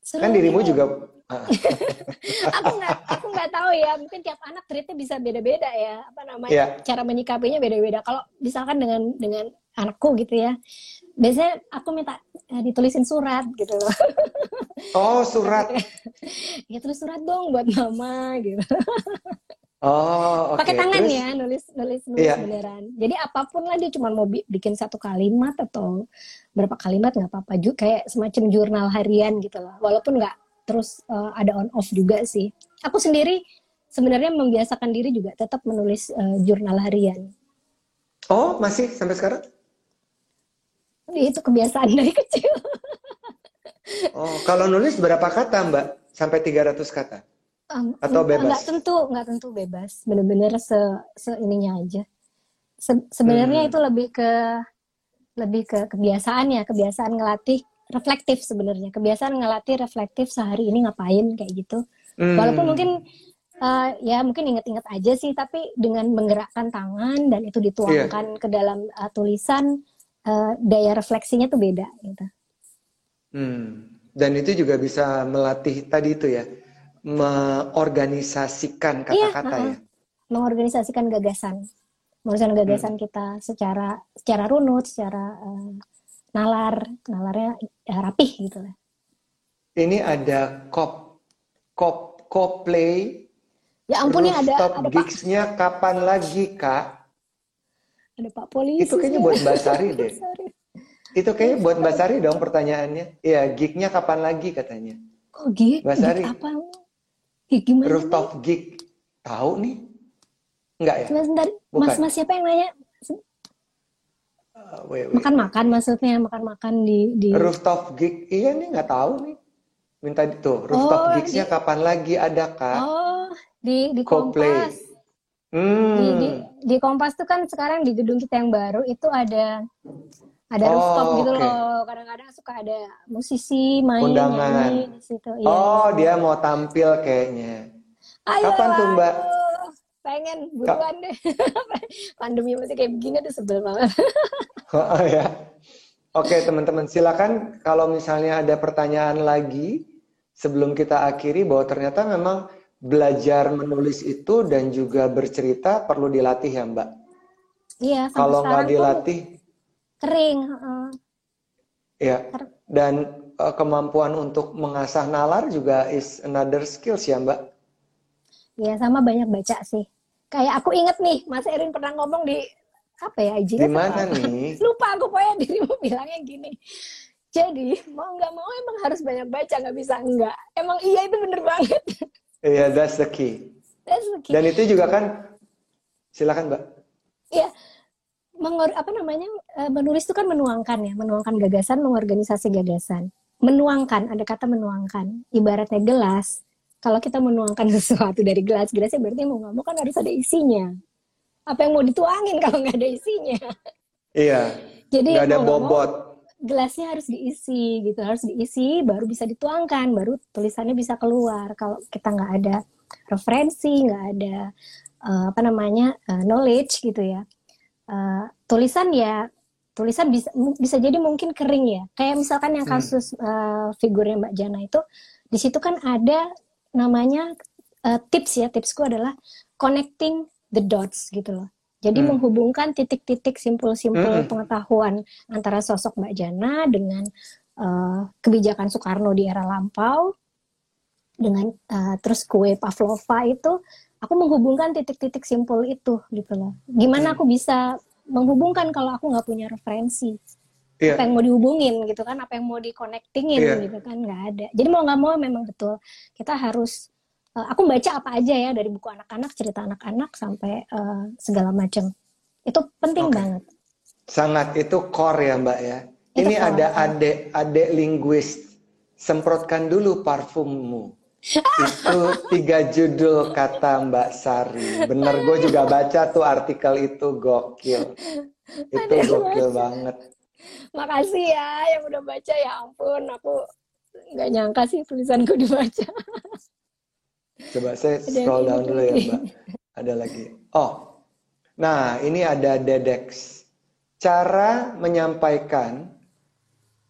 Kan dirimu nih. juga ah, aku nggak aku nggak tahu ya mungkin tiap anak treatnya bisa beda-beda ya apa namanya Iya. cara menyikapinya beda-beda kalau misalkan dengan dengan anakku gitu ya biasanya aku minta eh, ditulisin surat gitu loh Oh, surat. ya tulis surat dong buat mama gitu Oh, oke. pakai tangan Terus? ya nulis nulis nulis Iya. beneran jadi apa pun lah dia cuma mau bi- bikin satu kalimat atau berapa kalimat nggak apa-apa juga kayak semacam jurnal harian gitu loh walaupun nggak terus eh, ada on off juga sih aku sendiri sebenarnya membiasakan diri juga tetap menulis eh, jurnal harian Oh, masih sampai sekarang? Itu kebiasaan dari kecil Oh, kalau nulis berapa kata, Mbak? Sampai 300 kata? Em, Atau bebas? nggak tentu nggak tentu bebas bener-bener se se ininya aja Se- sebenarnya Hmm. itu lebih ke lebih ke kebiasaan ya kebiasaan ngelatih reflektif sebenarnya kebiasaan ngelatih reflektif sehari ini ngapain kayak gitu Hmm. walaupun mungkin eh, ya mungkin inget-inget aja sih tapi dengan menggerakkan tangan dan itu dituangkan Iya. ke dalam eh, tulisan eh, daya refleksinya tuh beda gitu Hmm. Dan itu juga bisa melatih tadi itu ya, mengorganisasikan kata-kata Iya, ya. mengorganisasikan gagasan, mengorganisasikan Hmm. gagasan kita secara secara runut, secara eh, nalar, nalarnya eh, rapih gitu lah. Ini ada cop, cop, coplay, Ya ampun ya ada ada gigs-nya kapan lagi, Kak? Ada Pak polisi. Itu kayaknya buat Mbak Sari deh. Itu kayaknya buat Mbak Sari dong pertanyaannya. Iya, gig-nya kapan lagi katanya? Kok gig? Mbak Gig Sari. apa? Gig gimana? nih? Rooftop gig. Tahu nih? Enggak ya? Sebentar. Mas Mas siapa yang nanya? Uh, wait, wait. Makan-makan maksudnya makan-makan di di Rooftop gig, iya nih nggak tahu nih. Minta tuh, rooftop Oh, gigs-nya kapan lagi ada kak? Oh, di di. Kompas. Hmm. Di, di di Kompas tuh kan sekarang di gedung kita yang baru itu ada ada Oh, rooftop gitu oke. loh. Kadang-kadang suka ada musisi main Undangan. nyanyi di situ. Iya, Oh, iya. dia mau tampil kayaknya. Ayo, kapan tuh, Mbak? pengen buruan deh. Pandemi masih kayak begini tuh sebel banget. Oh ya. Oke teman-teman silakan kalau misalnya ada pertanyaan lagi sebelum kita akhiri bahwa ternyata memang belajar menulis itu dan juga bercerita perlu dilatih ya Mbak. Iya. Kalau nggak dilatih, kering. heeh. ya. Dan eh, kemampuan untuk mengasah nalar juga is another skills ya Mbak. Iya sama banyak baca sih. Kayak aku inget nih, Mas Erin pernah ngomong di apa ya IG Di mana nih? Lupa aku pokoknya dirimu bilangnya gini. Jadi mau nggak mau emang harus banyak baca nggak bisa enggak. Emang iya itu bener banget. Iya, that's the key. That's the key. Dan itu juga kan, silakan Mbak. Iya, mengor apa namanya eh, menulis itu kan menuangkan ya, menuangkan gagasan, mengorganisasi gagasan. Menuangkan, ada kata menuangkan. Ibaratnya gelas, kalau kita menuangkan sesuatu dari gelas, gelasnya berarti mau nggak mau kan harus ada isinya. Apa yang mau dituangin kalau nggak ada isinya? Iya, Jadi nggak ada nggak mau, bobot. Gelasnya harus diisi gitu, harus diisi, baru bisa dituangkan, baru tulisannya bisa keluar. Kalau kita nggak ada referensi, nggak ada eh, apa namanya eh, knowledge gitu ya, Eh, tulisan ya tulisan bisa bisa jadi mungkin kering ya. Kayak misalkan yang Hmm. kasus eh, figurnya Mbak Jana itu, di situ kan ada namanya eh, tips ya. Tipsku adalah connecting the dots gitu loh. Jadi Hmm. menghubungkan titik-titik simpul-simpul Mm-mm. pengetahuan antara sosok Mbak Jana dengan eh, kebijakan Soekarno di era lampau dengan eh, terus kue pavlova itu aku menghubungkan titik-titik simpul itu gitu loh. Gimana Hmm. aku bisa menghubungkan kalau aku nggak punya referensi? Iya. Apa yang mau dihubungin gitu kan? Apa yang mau di-connectingin Iya. gitu kan? Nggak ada. Jadi mau nggak mau memang betul kita harus aku baca apa aja ya dari buku anak-anak, cerita anak-anak sampai eh, segala macam. Itu penting Oke. banget. Sangat itu core ya Mbak ya. Itu Ini core. ada adek adek linguist. Semprotkan dulu parfummu. itu tiga judul kata Mbak Sari. Bener gue juga baca tuh artikel itu gokil. Itu yang gokil baca. banget. Makasih ya yang udah baca ya ampun aku nggak nyangka sih tulisanku dibaca. Coba saya scroll down ini dulu ya. Mbak. Ada lagi. Oh, nah ini ada Dedex. Cara menyampaikan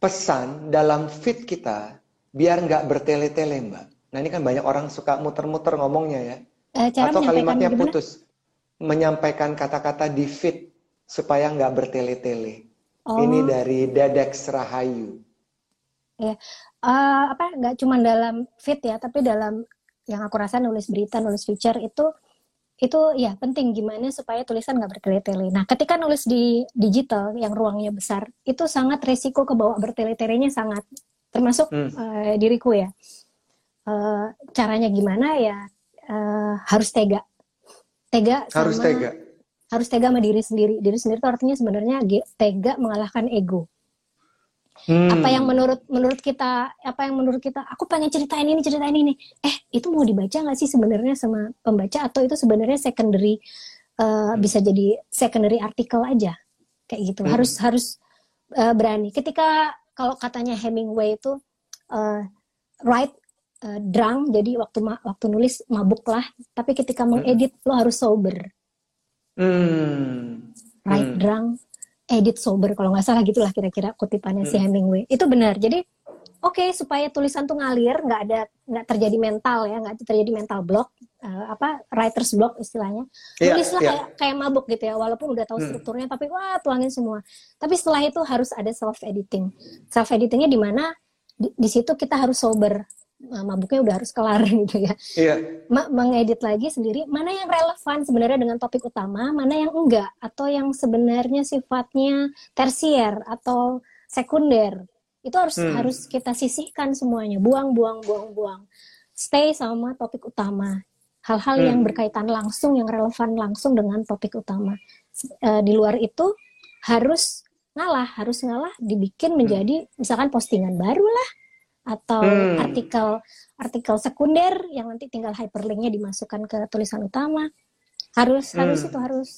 pesan dalam feed kita biar nggak bertele-tele Mbak. Nah ini kan banyak orang suka muter-muter ngomongnya ya. Eh, cara Atau kalimatnya gimana? putus. Menyampaikan kata-kata di feed supaya nggak bertele-tele. Oh, Ini dari Dedex Rahayu. eh, apa nggak cuma dalam feed ya, tapi dalam yang aku rasa nulis berita, nulis feature itu itu ya penting gimana supaya tulisan nggak bertele-tele. Nah, ketika nulis di digital yang ruangnya besar, itu sangat resiko kebawa bertele-telenya sangat termasuk Hmm. eh, diriku ya. Eh, caranya gimana ya eh, harus tega, tega Harus sama tega. harus tega sama diri sendiri. Diri sendiri itu artinya sebenarnya tega mengalahkan ego. Hmm. Apa yang menurut menurut kita, apa yang menurut kita, aku pengen ceritain ini, ceritain ini. Eh, itu mau dibaca nggak sih sebenarnya sama pembaca atau itu sebenarnya secondary eh, bisa jadi secondary artikel aja kayak gitu. Hmm. Harus harus eh, berani. Ketika kalau katanya Hemingway itu eh, write eh, drunk, jadi waktu ma- waktu nulis mabuk lah. Tapi ketika mengedit lo harus sober. Hmm. Write Hmm. drunk, edit sober kalau nggak salah gitulah kira-kira kutipannya si Hemingway. Itu benar. Jadi oke supaya tulisan tuh ngalir, nggak ada nggak terjadi mental ya, nggak terjadi mental block, eh, apa writer's block istilahnya. Iya, Tulislah iya. kayak kayak mabuk gitu ya, walaupun udah tahu Hmm. strukturnya, tapi wah tuangin semua. Tapi setelah itu harus ada self editing. Self editingnya di mana di, di situ kita harus sober. Nah, mabuknya udah harus kelar gitu ya Iya. ma- mengedit lagi sendiri mana yang relevan sebenarnya dengan topik utama, mana yang enggak atau yang sebenarnya sifatnya tersier atau sekunder. Itu harus Hmm. harus kita sisihkan semuanya, buang buang buang buang. Stay sama topik utama. Hal-hal yang Hmm. berkaitan langsung yang relevan langsung dengan topik utama. Eh, di luar itu harus ngalah, harus ngalah dibikin menjadi misalkan postingan baru lah atau Hmm. artikel artikel sekunder yang nanti tinggal hyperlinknya dimasukkan ke tulisan utama harus Hmm. harus itu harus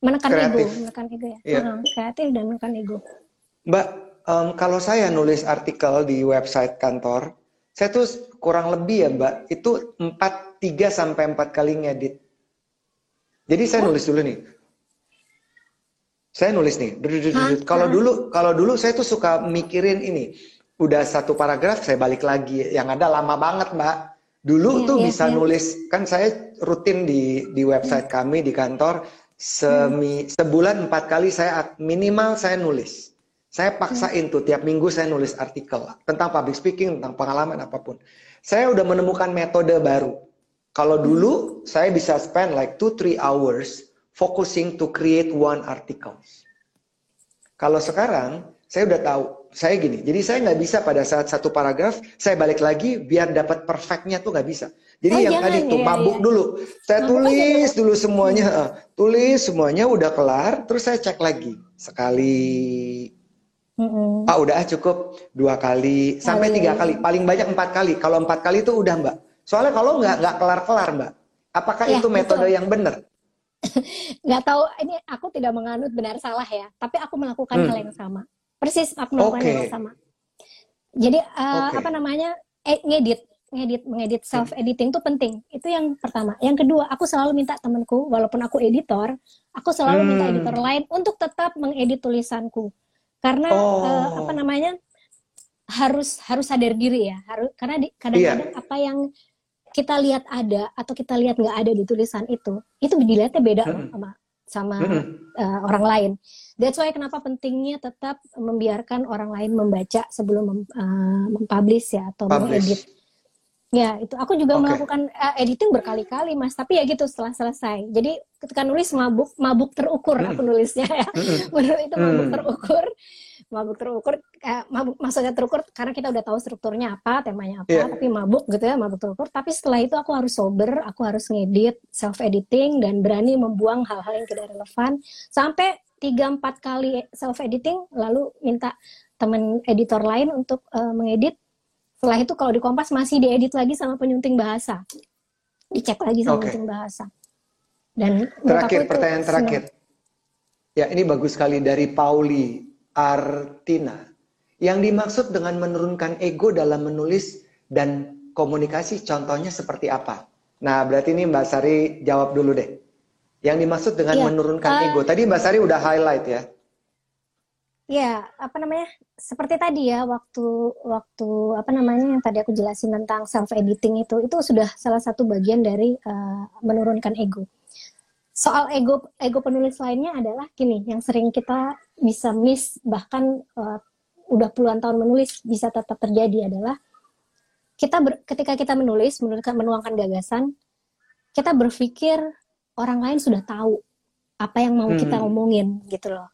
menekan Kreatif. ego menekan ego ya Iya. Heeh, kreatif dan menekan ego Mbak, em, kalau saya nulis artikel di website kantor, saya tuh kurang lebih ya Mbak, itu 4, 3 sampai 4 kali ngedit. Jadi saya nulis dulu nih. Saya nulis nih. Kalau dulu kalau dulu saya tuh suka mikirin ini. Udah satu paragraf saya balik lagi. Yang ada lama banget, Mbak. Dulu Iya, tuh iya, bisa iya. nulis kan saya rutin di di website kami di kantor semi sebulan empat kali saya minimal saya nulis. Saya paksain tuh tiap minggu saya nulis artikel tentang public speaking, tentang pengalaman apa pun. Saya udah menemukan metode baru. Kalau dulu saya bisa spend like 2-3 hours focusing to create one article. Kalau sekarang saya udah tahu, saya gini. Jadi saya nggak bisa pada saat satu paragraf saya balik lagi biar dapat perfectnya tuh nggak bisa. Jadi Oh, yang jangan, tadi tuh iya, mabuk iya. dulu. Saya Mabuk tulis dulu. dulu semuanya, eh, tulis semuanya udah kelar, terus saya cek lagi sekali. Mm-mm. Ah udah ah, cukup dua kali sampai tiga kali, paling banyak empat kali. Kalau empat kali itu udah mbak. Soalnya kalau nggak nggak kelar kelar mbak. Apakah Ya, itu metode betul. yang benar? nggak tahu ini aku tidak menganut benar salah ya tapi aku melakukan Hmm. hal yang sama persis aku melakukan Oke. yang sama jadi eh, Oke. apa namanya eh, ngedit ngedit mengedit self editing itu penting itu yang pertama yang kedua aku selalu minta temanku walaupun aku editor aku selalu minta Hmm. editor lain untuk tetap mengedit tulisanku karena Oh. eh, apa namanya harus harus sadar diri ya harus karena kadang-kadang apa yang kita lihat ada atau kita lihat nggak ada di tulisan itu itu dilihatnya beda Mm-mm. sama sama Mm-mm. uh, orang lain. That's why kenapa pentingnya tetap membiarkan orang lain membaca sebelum mem, uh, mempublish ya atau Publish. mengedit. Ya itu aku juga Oke. melakukan uh, editing berkali-kali mas. Tapi ya gitu setelah selesai. Jadi ketika nulis mabuk mabuk terukur Mm. aku nulisnya ya. Mm-mm. Menurut itu mabuk Hmm. terukur. Mabuk terukur, eh, mabuk maksudnya terukur karena kita udah tahu strukturnya apa, temanya apa, Iya. tapi mabuk gitu ya, mabuk terukur. Tapi setelah itu aku harus sober, aku harus ngedit, self editing dan berani membuang hal-hal yang tidak relevan. Sampai 3-4 kali self editing, lalu minta temen editor lain untuk eh, mengedit. Setelah itu kalau di Kompas masih diedit lagi sama penyunting bahasa, dicek lagi sama Oke. penyunting bahasa. Dan Terakhir pertanyaan senang. terakhir. Ya ini bagus sekali dari Pauli Artina. Yang dimaksud dengan menurunkan ego dalam menulis dan komunikasi contohnya seperti apa? Nah berarti ini Mbak Sari jawab dulu deh. Yang dimaksud dengan Iya, menurunkan eh, ego. Tadi Mbak Sari udah highlight ya. Ya, apa namanya? Seperti tadi ya, waktu waktu apa namanya yang tadi aku jelasin tentang self editing itu, itu sudah salah satu bagian dari eh, menurunkan ego. Soal ego ego penulis lainnya adalah gini, yang sering kita bisa miss bahkan eh, udah puluhan tahun menulis bisa tetap terjadi adalah kita ber- ketika kita menulis, menuliskan menuangkan gagasan, kita berpikir orang lain sudah tahu apa yang mau kita Hmm. omongin gitu loh.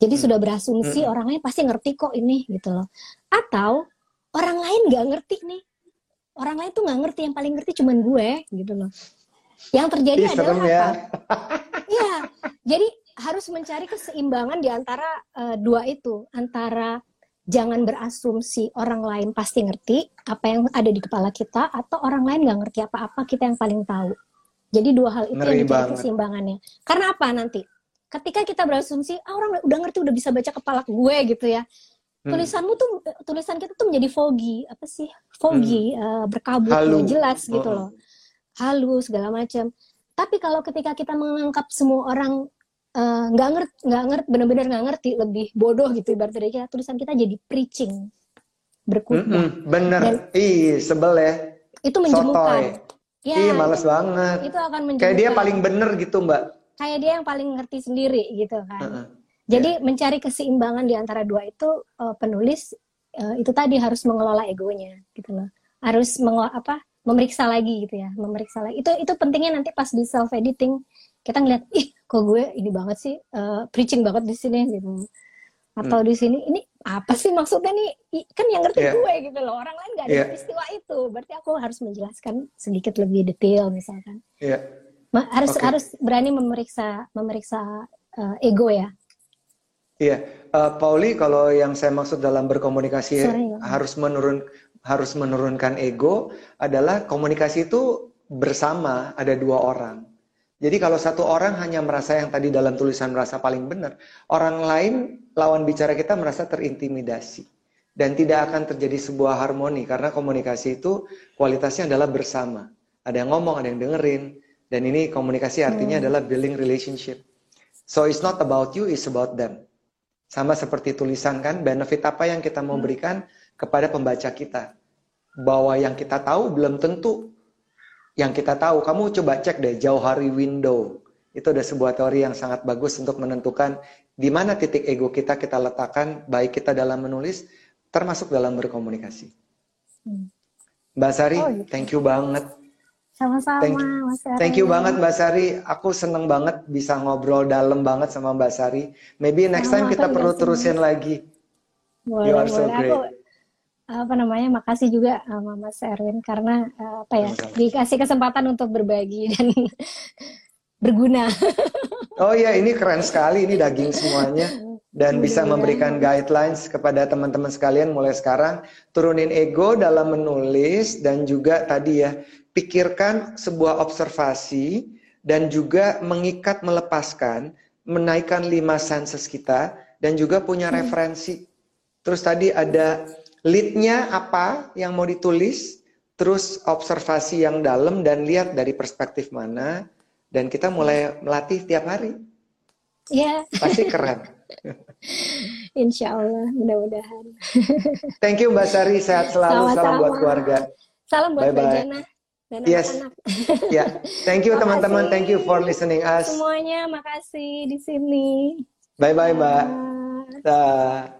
Jadi Hmm. sudah berasumsi Hmm. orang lain pasti ngerti kok ini gitu loh. Atau orang lain nggak ngerti nih. Orang lain tuh nggak ngerti, yang paling ngerti cuman gue gitu loh. Yang terjadi Ih, adalah ya. apa? Iya. Jadi harus mencari keseimbangan di antara eh, dua itu, antara jangan berasumsi orang lain pasti ngerti apa yang ada di kepala kita atau orang lain nggak ngerti apa-apa kita yang paling tahu. Jadi dua hal itu Ngeri yang dicari keseimbangannya. Karena apa nanti? Ketika kita berasumsi, ah orang udah ngerti, udah bisa baca kepala gue gitu ya. Hmm. Tulisanmu tuh, tulisan kita tuh menjadi foggy, apa sih? Foggy, eh, berkabut, Hmm. Halu. jelas gitu Oh. loh. Halu segala macam. Tapi kalau ketika kita menganggap semua orang eh, nggak ngerti, nggak ngerti, benar-benar nggak ngerti, lebih bodoh gitu ibarat dari kita, tulisan kita jadi preaching, berkhutbah. Mm-mm, bener. Dan- Ih, sebel ya. Itu menjemukan. Sotoy. Ya, Ih, males itu, banget. itu akan menjemukan. Kayak dia paling bener gitu, Mbak. kayak dia yang paling ngerti sendiri gitu kan. Heeh. Jadi mencari keseimbangan di antara dua itu eh, penulis eh, itu tadi harus mengelola egonya gitu loh. Harus mengo- apa? memeriksa lagi gitu ya, memeriksa lagi. Itu itu pentingnya nanti pas di self editing kita ngeliat, ih kok gue ini banget sih eh, preaching banget di sini gitu. Atau di sini ini apa sih maksudnya nih? Ih, Kan yang ngerti Iya. gue gitu loh. Orang lain gak ada Iya. peristiwa itu. Berarti aku harus menjelaskan sedikit lebih detail misalkan. Iya. Ma- harus Oke. harus berani memeriksa memeriksa eh, ego ya. Iya, Eh, Pauli, kalau yang saya maksud dalam berkomunikasi Sorry, ya. harus menurun harus menurunkan ego adalah komunikasi itu bersama ada dua orang. Jadi kalau satu orang hanya merasa yang tadi dalam tulisan merasa paling benar, orang lain lawan bicara kita merasa terintimidasi dan tidak akan terjadi sebuah harmoni karena komunikasi itu kualitasnya adalah bersama. Ada yang ngomong, ada yang dengerin. Dan ini komunikasi artinya Hmm. adalah building relationship. So it's not about you, it's about them. Sama seperti tulisan kan, benefit apa yang kita mau Hmm. berikan kepada pembaca kita. Bahwa yang kita tahu belum tentu yang kita tahu. Kamu coba cek deh jauh hari window. Itu ada sebuah teori yang sangat bagus untuk menentukan di mana titik ego kita kita letakkan baik kita dalam menulis termasuk dalam berkomunikasi. Hmm. Mbak Sari, Oh, gitu. thank you banget. Sama-sama, Thank- Mas. Thank you banget Mbak Sari. Aku seneng banget bisa ngobrol dalam banget sama Mbak Sari. Maybe next time kita perlu terusin lagi. Boleh, You are so boleh. Aku apa namanya? Makasih juga sama Mas Erwin karena eh, apa ya? Sama-sama. Dikasih kesempatan untuk berbagi dan berguna. Oh iya, ini keren sekali. Ini daging semuanya. Dan bisa Mudah-mudahan. memberikan guidelines kepada teman-teman sekalian mulai sekarang. Turunin ego dalam menulis dan juga tadi ya, pikirkan sebuah observasi dan juga mengikat melepaskan, menaikkan lima senses kita dan juga punya Hmm. referensi. Terus tadi ada lead-nya apa yang mau ditulis, terus observasi yang dalam dan lihat dari perspektif mana dan kita mulai melatih tiap hari. ya, Pasti keren. insya Allah, mudah-mudahan. Thank you Mbak Sari, sehat selalu, salam Sama-sama. buat keluarga. Salam buat Mbak Bye-bye. Jana dan Yes. anak-anak. Ya, thank you teman-teman, thank you for listening us. Semuanya, makasih di sini. Bye bye Mbak. Bye.